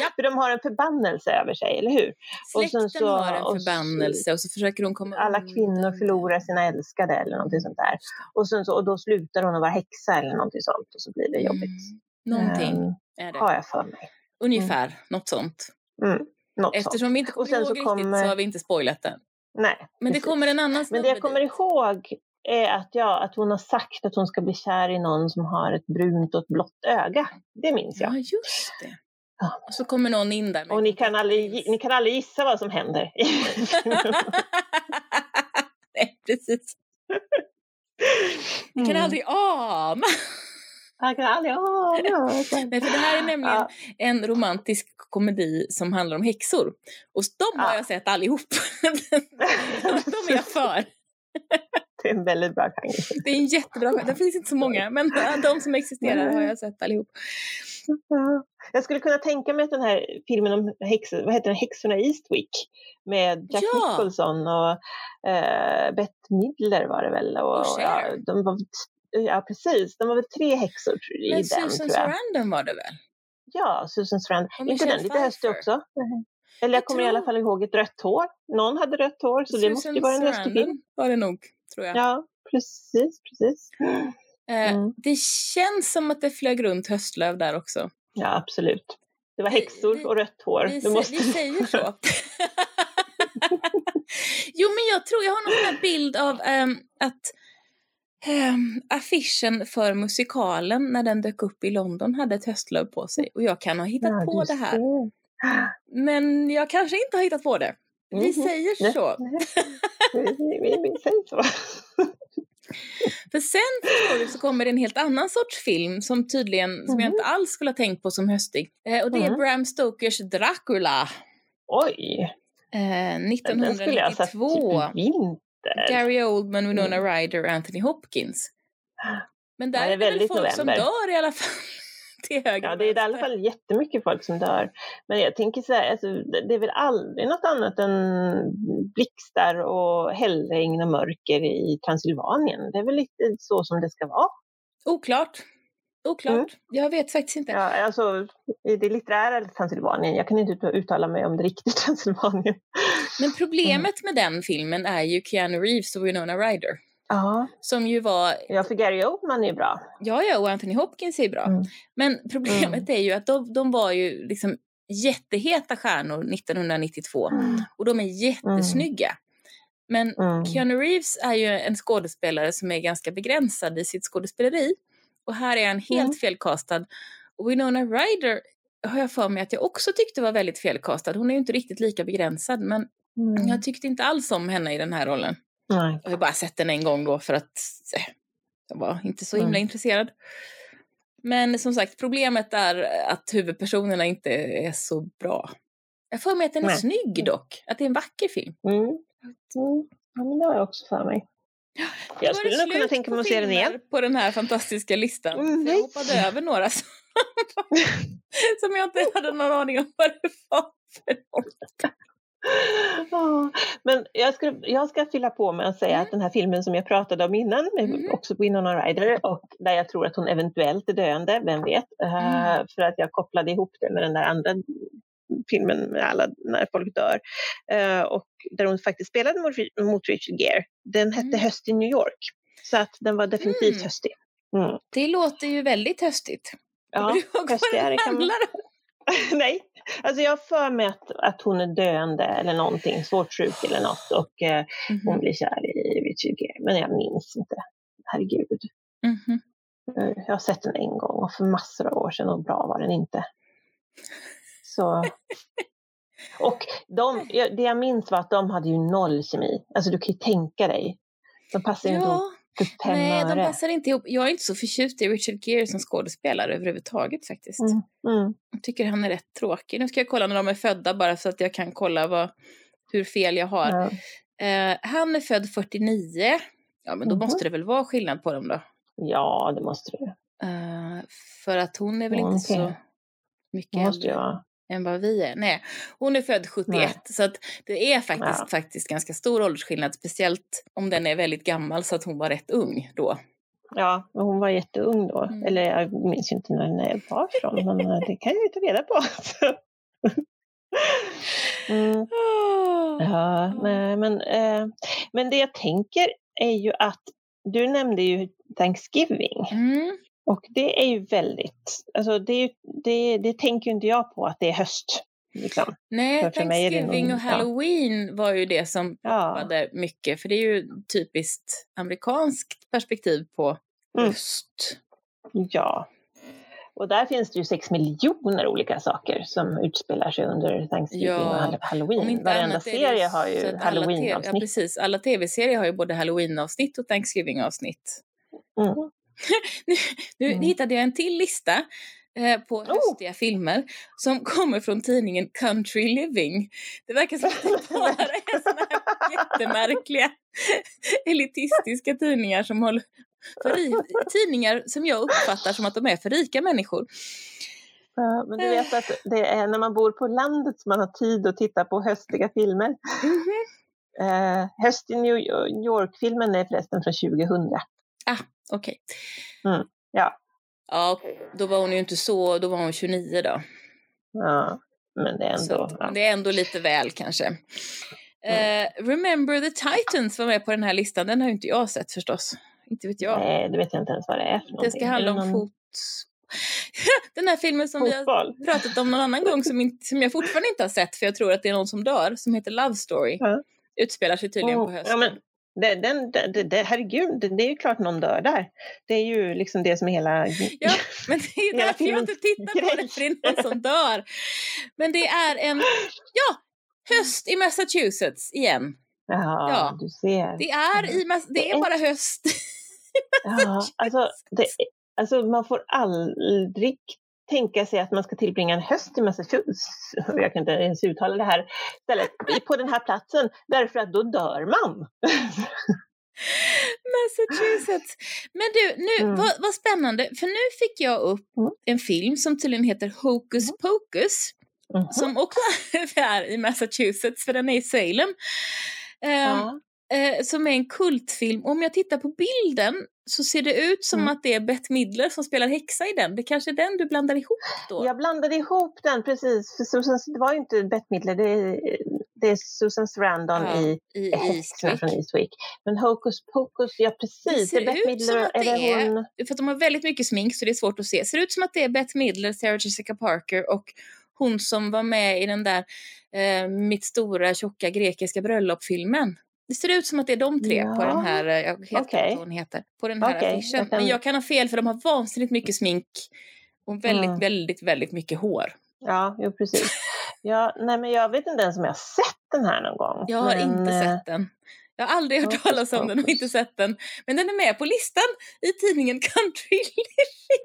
Ja, för de har en förbannelse över sig, eller hur? Och släkten så- har en och så- förbannelse och så försöker hon komma Alla kvinnor förlorar sina älskade eller någonting sånt där. Och, sen så, och då slutar hon att vara häxa eller någonting sånt och så blir det jobbigt. Mm, någonting Ehm, är det. har jag för mig. Ungefär, något sånt. Mm, något sånt. Eftersom vi inte kommer ihåg så riktigt så har vi inte spoilat den. Nej, Men det precis. kommer en annan Men snubbe det jag kommer dit. ihåg är att, ja, att hon har sagt att hon ska bli kär i någon som har ett brunt och ett blått öga. Det minns jag. Ja, just det. Ja. Och så kommer någon in där med Och ni kan, aldrig, ni kan aldrig gissa vad som händer. (laughs) (laughs) Nej, precis. Ni kan Mm. aldrig ana. Kan aldrig. (laughs) Nej, för det här är nämligen Ja, en romantisk komedi som handlar om häxor. Och de har Ja. jag sett allihop. (laughs) de är jag för. det är en väldigt bra genre. Det är en jättebra Det finns inte så många, men de som existerar har jag sett allihop. Ja. Jag skulle kunna tänka mig att den här filmen om häxor, vad heter den, Häxorna i Eastwick med Jack Ja. Nicholson och eh, Bette Midler var det väl. Och, Och Cher. ja, de var, ja, precis. De var väl tre häxor i Men den, Susan tror jag. Sarandon var det väl? Ja, Susan Sarandon. Inte den lite höstig också? Eller jag Jag kommer i alla tror- fall ihåg ett rött hår. Någon hade rött hår, så det måste ju vara en höstig film. var det nog, tror jag. Ja, precis, precis. Eh, Mm. Det känns som att det flög runt höstlöv där också. Ja, absolut. Det var häxor vi- och rött hår. Vi, måste... vi säger så. (laughs) (laughs) jo, men jag tror, jag har någon bild av ehm, att ehm, affischen för musikalen när den dök upp i London hade ett höstlöv på sig. Och jag kan ha hittat Ja, på det här. ser. Men jag kanske inte har hittat på det. Vi Mhm. säger Nej, så. Vi, vi, vi säger så. (laughs) För sen förstår du så kommer det en helt annan sorts film som tydligen, som jag Mhm. inte alls skulle ha tänkt på som höstig. Eh, och det är Mhm. Bram Stokers Dracula. Oj, Eh, den skulle jag ha 1992. typ i vinter. Gary Oldman, Winona Mm. Ryder och Anthony Hopkins. Men där Ja, det är är det väl väldigt folk som november. dör i alla fall. (laughs) Till höger Ja, det är i alla fall jättemycket folk som dör. Men jag tänker så här, alltså, det det är väl aldrig något annat än blixtar och hällregn och mörker i Transylvanien. Det är väl lite så som det ska vara. Oklart. Oklart. Mm. Jag vet faktiskt inte. Ja, alltså, i det litterära Transylvanien. Jag kan inte ut- uttala mig om det riktiga (laughs) Transylvanien. Men problemet med den filmen är ju Keanu Reeves och Winona Ryder. Ja, Som ju var, ja för Gary Oldman är ju bra. ja ja, och Anthony Hopkins är bra. Mm. Men problemet är ju att de, de var ju liksom jätteheta stjärnor 1992. Och de är jättesnygga. Men Mm. Keanu Reeves är ju en skådespelare som är ganska begränsad i sitt skådespeleri. Och här är han helt Mm. felkastad. Och Winona Ryder har jag för mig att jag också tyckte var väldigt felkastad. Hon är ju inte riktigt lika begränsad men Mm. jag tyckte inte alls om henne i den här rollen. Nej. Jag har bara sett den en gång då för att eh, jag var inte så himla Mm. intresserad. Men som sagt, problemet är att huvudpersonerna inte är så bra. Jag för mig att den är Nej. snygg dock, att det är en vacker film. Mm. Mm. Ja, men det har jag också för mig. Jag skulle nog kunna tänka mig att se den igen. på den här fantastiska listan. Mm, jag hoppade över några som, (laughs) som jag inte hade någon aning om vad det var för något. (laughs) Men jag ska, jag ska fylla på med att säga Mm. att den här filmen som jag pratade om innan, Mhm. också på Winona Ryder, och där jag tror att hon eventuellt är döende, vem vet? Eh, Mm. för att jag kopplade ihop det med den där andra filmen med alla när folk dör. Eh, och där hon faktiskt spelade mot, mot Richard Gere. Den hette Mm. Höst i New York. Så att den var definitivt Mm. höstig. Mm. Det låter ju väldigt höstigt. Ja, höstigare kan man-? (laughs) Nej, alltså jag har för mig att, att hon är döende eller någonting, svårt sjuk eller något och eh, hon Mhm. blir kär i Richard Gere, men jag minns inte. Herregud. Eh, Jag har sett den en gång och för massor av år sedan och bra var den inte. Så. (laughs) Och de, det jag minns var att de hade ju noll kemi. Alltså du kan ju tänka dig. De passar ju inte ihop Ja, Fem Nej, de passar inte ihop. Jag är inte så förtjust i Richard Gere som skådespelare överhuvudtaget faktiskt. Mm. Mm. Jag tycker han är rätt tråkig. Nu ska jag kolla när de är födda bara så att jag kan kolla vad, hur fel jag har. Ja. Eh, han är född 49. Ja, men då Mhm. måste det väl vara skillnad på dem då. ja, det måste det. Eh, för att hon är väl inte Okej. så mycket äldre. Än vad vi är. Nej, hon är född 71. Nej. Så att det är faktiskt, Ja. faktiskt ganska stor åldersskillnad. Speciellt om den är väldigt gammal så att hon var rätt ung då. Ja, men hon var jätteung då. Mm. Eller jag minns inte när jag var ifrån, men eh, det kan jag ju ta reda på. (laughs) mm. Ja, nej, men, eh, men det jag tänker är ju att du nämnde ju Thanksgiving Mm. Och det är ju väldigt, alltså det, det, det tänker ju inte jag på att det är höst. Liksom. Nej, Thanksgiving nog- och ja. Halloween var ju det som Ja, poppade mycket. För det är ju typiskt amerikanskt perspektiv på Mm. höst. ja. Och där finns det ju sex miljoner olika saker som utspelar sig under Thanksgiving Ja, och Hall- Halloween. Varenda serie har ju TV Ja, Halloween-avsnitt. precis. Alla tv-serier har ju både Halloween-avsnitt och Thanksgiving-avsnitt. Mm. (laughs) Nu Mm. hittade jag en till lista eh, på Oh. höstiga filmer som kommer från tidningen Country Living. Det verkar som att det (laughs) bara är såna här jättemärkliga (laughs) elitistiska tidningar som håller för tidningar som jag uppfattar som att de är för rika människor. Ja, men du vet att det är när man bor på landet som man har tid att titta på höstliga filmer. Mhm. Eh, Höst i New York-filmen är förresten från 2000. Okej. Mm, ja. Ja, då var hon ju inte så, då var hon 29 då. Ja, men det är ändå... Ja. det är ändå lite väl kanske. Eh, Remember the Titans var med på den här listan, den har ju inte jag sett förstås. Inte vet jag. Nej, det vet jag inte ens vad det är för det ska handla om någon fot... (laughs) den här filmen som vi har fotboll. pratat om någon annan gång som, inte, som jag fortfarande inte har sett för jag tror att det är någon som dör, som heter Love Story. Ja. Utspelar sig tydligen på Mm, hösten. Ja, men det, den, det, det, herregud, det, det är ju klart någon dör där. Det är ju liksom det som är hela... Ja, men det är (laughs) därför jag inte tittar på det, grej. för det är någon som dör. Men det är en, ja, höst i Massachusetts igen. Ja, Ja. du ser. Det är, i, det är bara höst. (laughs) Ja, alltså, alltså man får aldrig tänka sig att man ska tillbringa en höst i Massachusetts, (laughs) jag kan inte ens uttala det här, stället, på den här platsen, därför att då dör man. (laughs) Massachusetts. Men du, nu, Mm. vad, vad spännande, för nu fick jag upp Mm. en film som tydligen heter Hocus Pocus, Mhm. som också (laughs) är i Massachusetts, för den är i Salem. Ehm, Ja. Eh, som är en kultfilm. Om jag tittar på bilden så ser det ut som Mm. att det är Bette Midler som spelar häxa i den. Det kanske är den du blandar ihop då? Jag blandade ihop den precis, för Susan, det var ju inte Bette Midler, det är, det är Susan Sarandon Ja, i I Häxorna från Eastwick. Men Hocus Pocus, ja precis, Det det är ser Bette ut som Midler, att det är det hon? För att de har väldigt mycket smink så det är svårt att se. Ser ut som att det är Bette Midler, Sarah Jessica Parker och hon som var med i den där eh, Mitt stora tjocka grekiska bröllop-filmen. Det ser ut som att det är de tre på Ja. den här, eh, jag vet inte Okej. vad hon heter, på den här Okej, affischen. jag kan- Men jag kan ha fel för de har vansinnigt mycket smink och väldigt, Mm. väldigt, väldigt mycket hår. Ja, jo precis. Ja, nej, men jag vet inte ens om jag har sett den här någon gång. Jag har men, inte eh, sett den. Jag har aldrig hört talas om den och inte sett den. Men den är med på listan i tidningen Country (laughs) Living.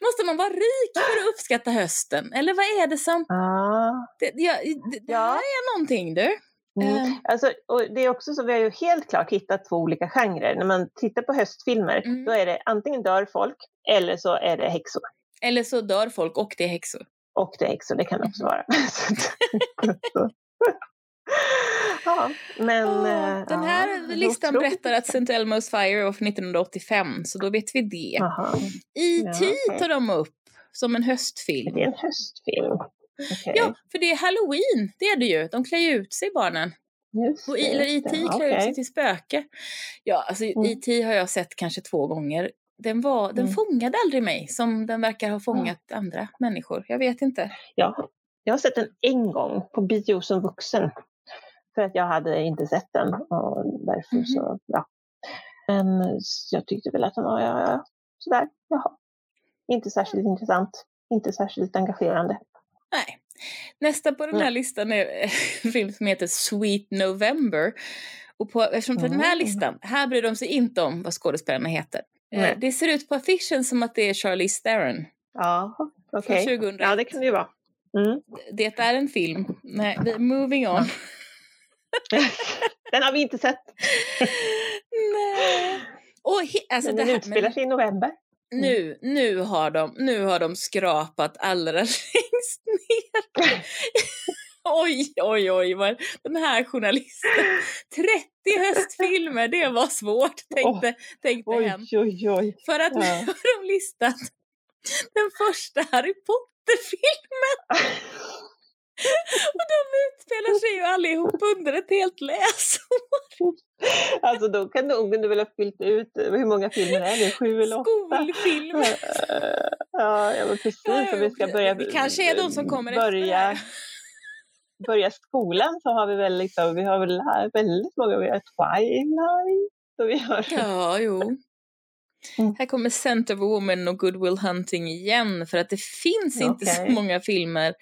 Måste man vara rik för att uppskatta hösten? Eller vad är det som... Ja. Det, ja, det, det Ja. här är någonting du. Mm. Eh. Alltså, och det är också så, vi har ju helt klart hittat två olika genrer. När man tittar på höstfilmer, Mm. då är det antingen dör folk eller så är det häxor. Eller så dör folk och det är häxor. Och det är häxor, det kan det också Mm. vara. (laughs) (laughs) ja, men... Eh, den ja, här listan otroligt. berättar att St. Elmo's Fire var från 1985, så då vet vi det. Jaha, E.T. okej. tar de upp som en höstfilm. det är en höstfilm. Okej, Ja, för det är halloween, det är det ju. De klär ju ut sig barnen. just Och, eller det. klär ut sig till spöke. Ja, alltså Mm. E.T. har jag sett kanske två gånger. Den, var, den Mm. fångade aldrig mig som den verkar ha fångat andra människor. Jag vet inte. Ja, jag har sett den en gång på bio som vuxen. För att jag hade inte sett den och därför Mhm. så, ja. Men jag tyckte väl att den var, ja, ja, sådär, jaha. Inte särskilt intressant, inte särskilt engagerande. Nej. Nästa på den här listan är en film som heter Sweet November. Och på, eftersom på den här listan, här bryr de sig inte om vad skådespelarna heter. Eh, Nej. det ser ut på affischen som att det är Charlize Theron Ja, okej. 2001. Ja, det kan det ju vara. Mm. Det är en film. Nej, vi- moving on. (laughs) Den har vi inte sett. Nej. Och he, alltså Men det den här, utspelar sig i november. Nu, nu, har de, nu har de skrapat allra (laughs) längst ner. (laughs) Oj, oj, oj, vad den här journalisten. 30 höstfilmer, det var svårt, tänkte, tänkte hen. Oj, oj, oj. För att nu har de listat den första Harry Potter-filmen. (laughs) och de utspelar sig ju allihop under ett helt läsår. (laughs) Alltså då kan de kunde väl ha fyllt ut, hur många filmer är det? Sju eller åtta? Skolfilm. Eh, (laughs) Ja, ja precis. Ja, Om vi ska börja, det kanske är de som kommer efter börja, här. börja skolan så har vi väl liksom, vi har väl väldigt många, vi har Twilight och vi har Ja, jo. Mm. Här kommer Scent of Woman och Good Will Hunting igen för att det finns inte så många filmer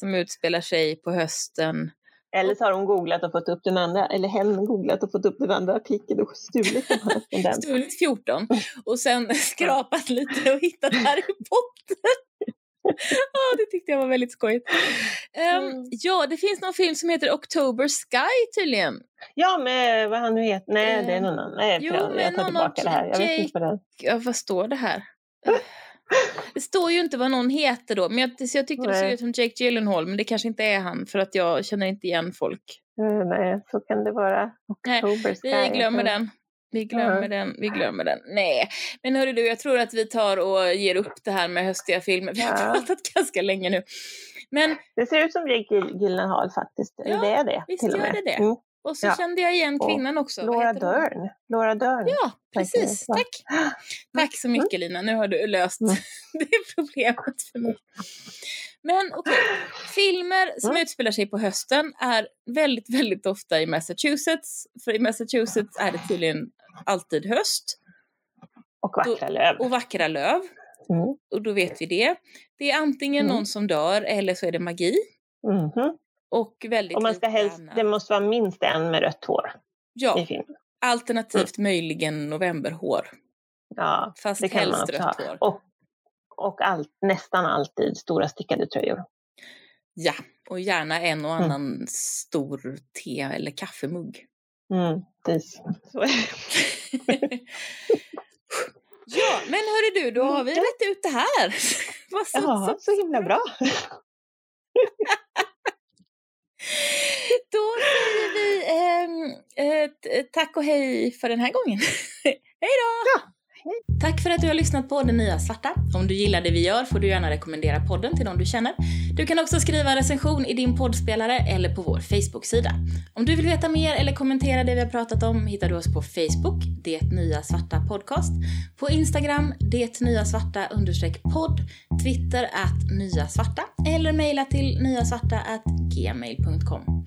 som utspelar sig på hösten. Eller så har de googlat och fått upp den andra, eller hen googlat och fått upp den andra artikeln och stulit den här. Stulit 14 och sen skrapat lite och hittat Harry Potter. (laughs) Ja, det tyckte jag var väldigt skojigt. Ehm, Mm. Ja, det finns någon film som heter October Sky tydligen. Ja, med vad han nu heter. Nej, det är någon annan. Nej, jo, jag, jag tar tillbaka det här. Jag vet Jake- inte vad det är. Ja, vad står det här? (laughs) Det står ju inte vad någon heter då, men jag, så jag tyckte det såg Nej. ut som Jake Gyllenhaal, men det kanske inte är han för att jag känner inte igen folk. Eh, Nej, så kan det vara. Nej. Vi glömmer den. Vi glömmer Ja. den, vi glömmer den. Nej, men hörru du, jag tror att vi tar och ger upp det här med höstiga filmer. Vi har Ja. pratat ganska länge nu. Men, Det ser ut som Jake Gyll- Gyllenhaal faktiskt. Ja, det är det visst till och gör med. det det. Mm. Och så Ja. kände jag igen kvinnan också. Laura? Dern. Laura Dern. Ja, precis. Tack. (gasps) Tack så mycket Lina, nu har du löst Mm. (laughs) det problemet för mig. Men okej, filmer som Mm. utspelar sig på hösten är väldigt, väldigt ofta i Massachusetts. För i Massachusetts är det tydligen alltid höst Och vackra löv. och vackra löv. Mm. Och då vet vi det. Det är antingen Mm. någon som dör eller så är det magi. Mhm. Och väldigt Och man ska helst, annat. det måste vara minst en med rött hår i Ja, filmen. alternativt möjligen novemberhår. Ja, Fast det kan man också ha. Och, och allt, nästan alltid stora stickade tröjor. Ja, och gärna en och Mm. annan stor te eller kaffemugg. Mm, precis. Så är det. (laughs) ja, men hörru du, då har vi Mm. rätt ut det här. (laughs) Vad så, Ja, så himla bra. (laughs) (laughs) Då säger vi ehm, eh, eh, tack och hej för den här gången. (laughs) hej då! Tack för att du har lyssnat på Det Nya Svarta. Om du gillar det vi gör får du gärna rekommendera podden till de du känner. Du kan också skriva en recension i din poddspelare eller på vår Facebook-sida. Om du vill veta mer eller kommentera det vi har pratat om hittar du oss på Facebook, Det Nya Svarta Podcast, på Instagram, Det Nya Svarta podd, Twitter att Nya Svarta eller mejla till nyasvarta gmail.com.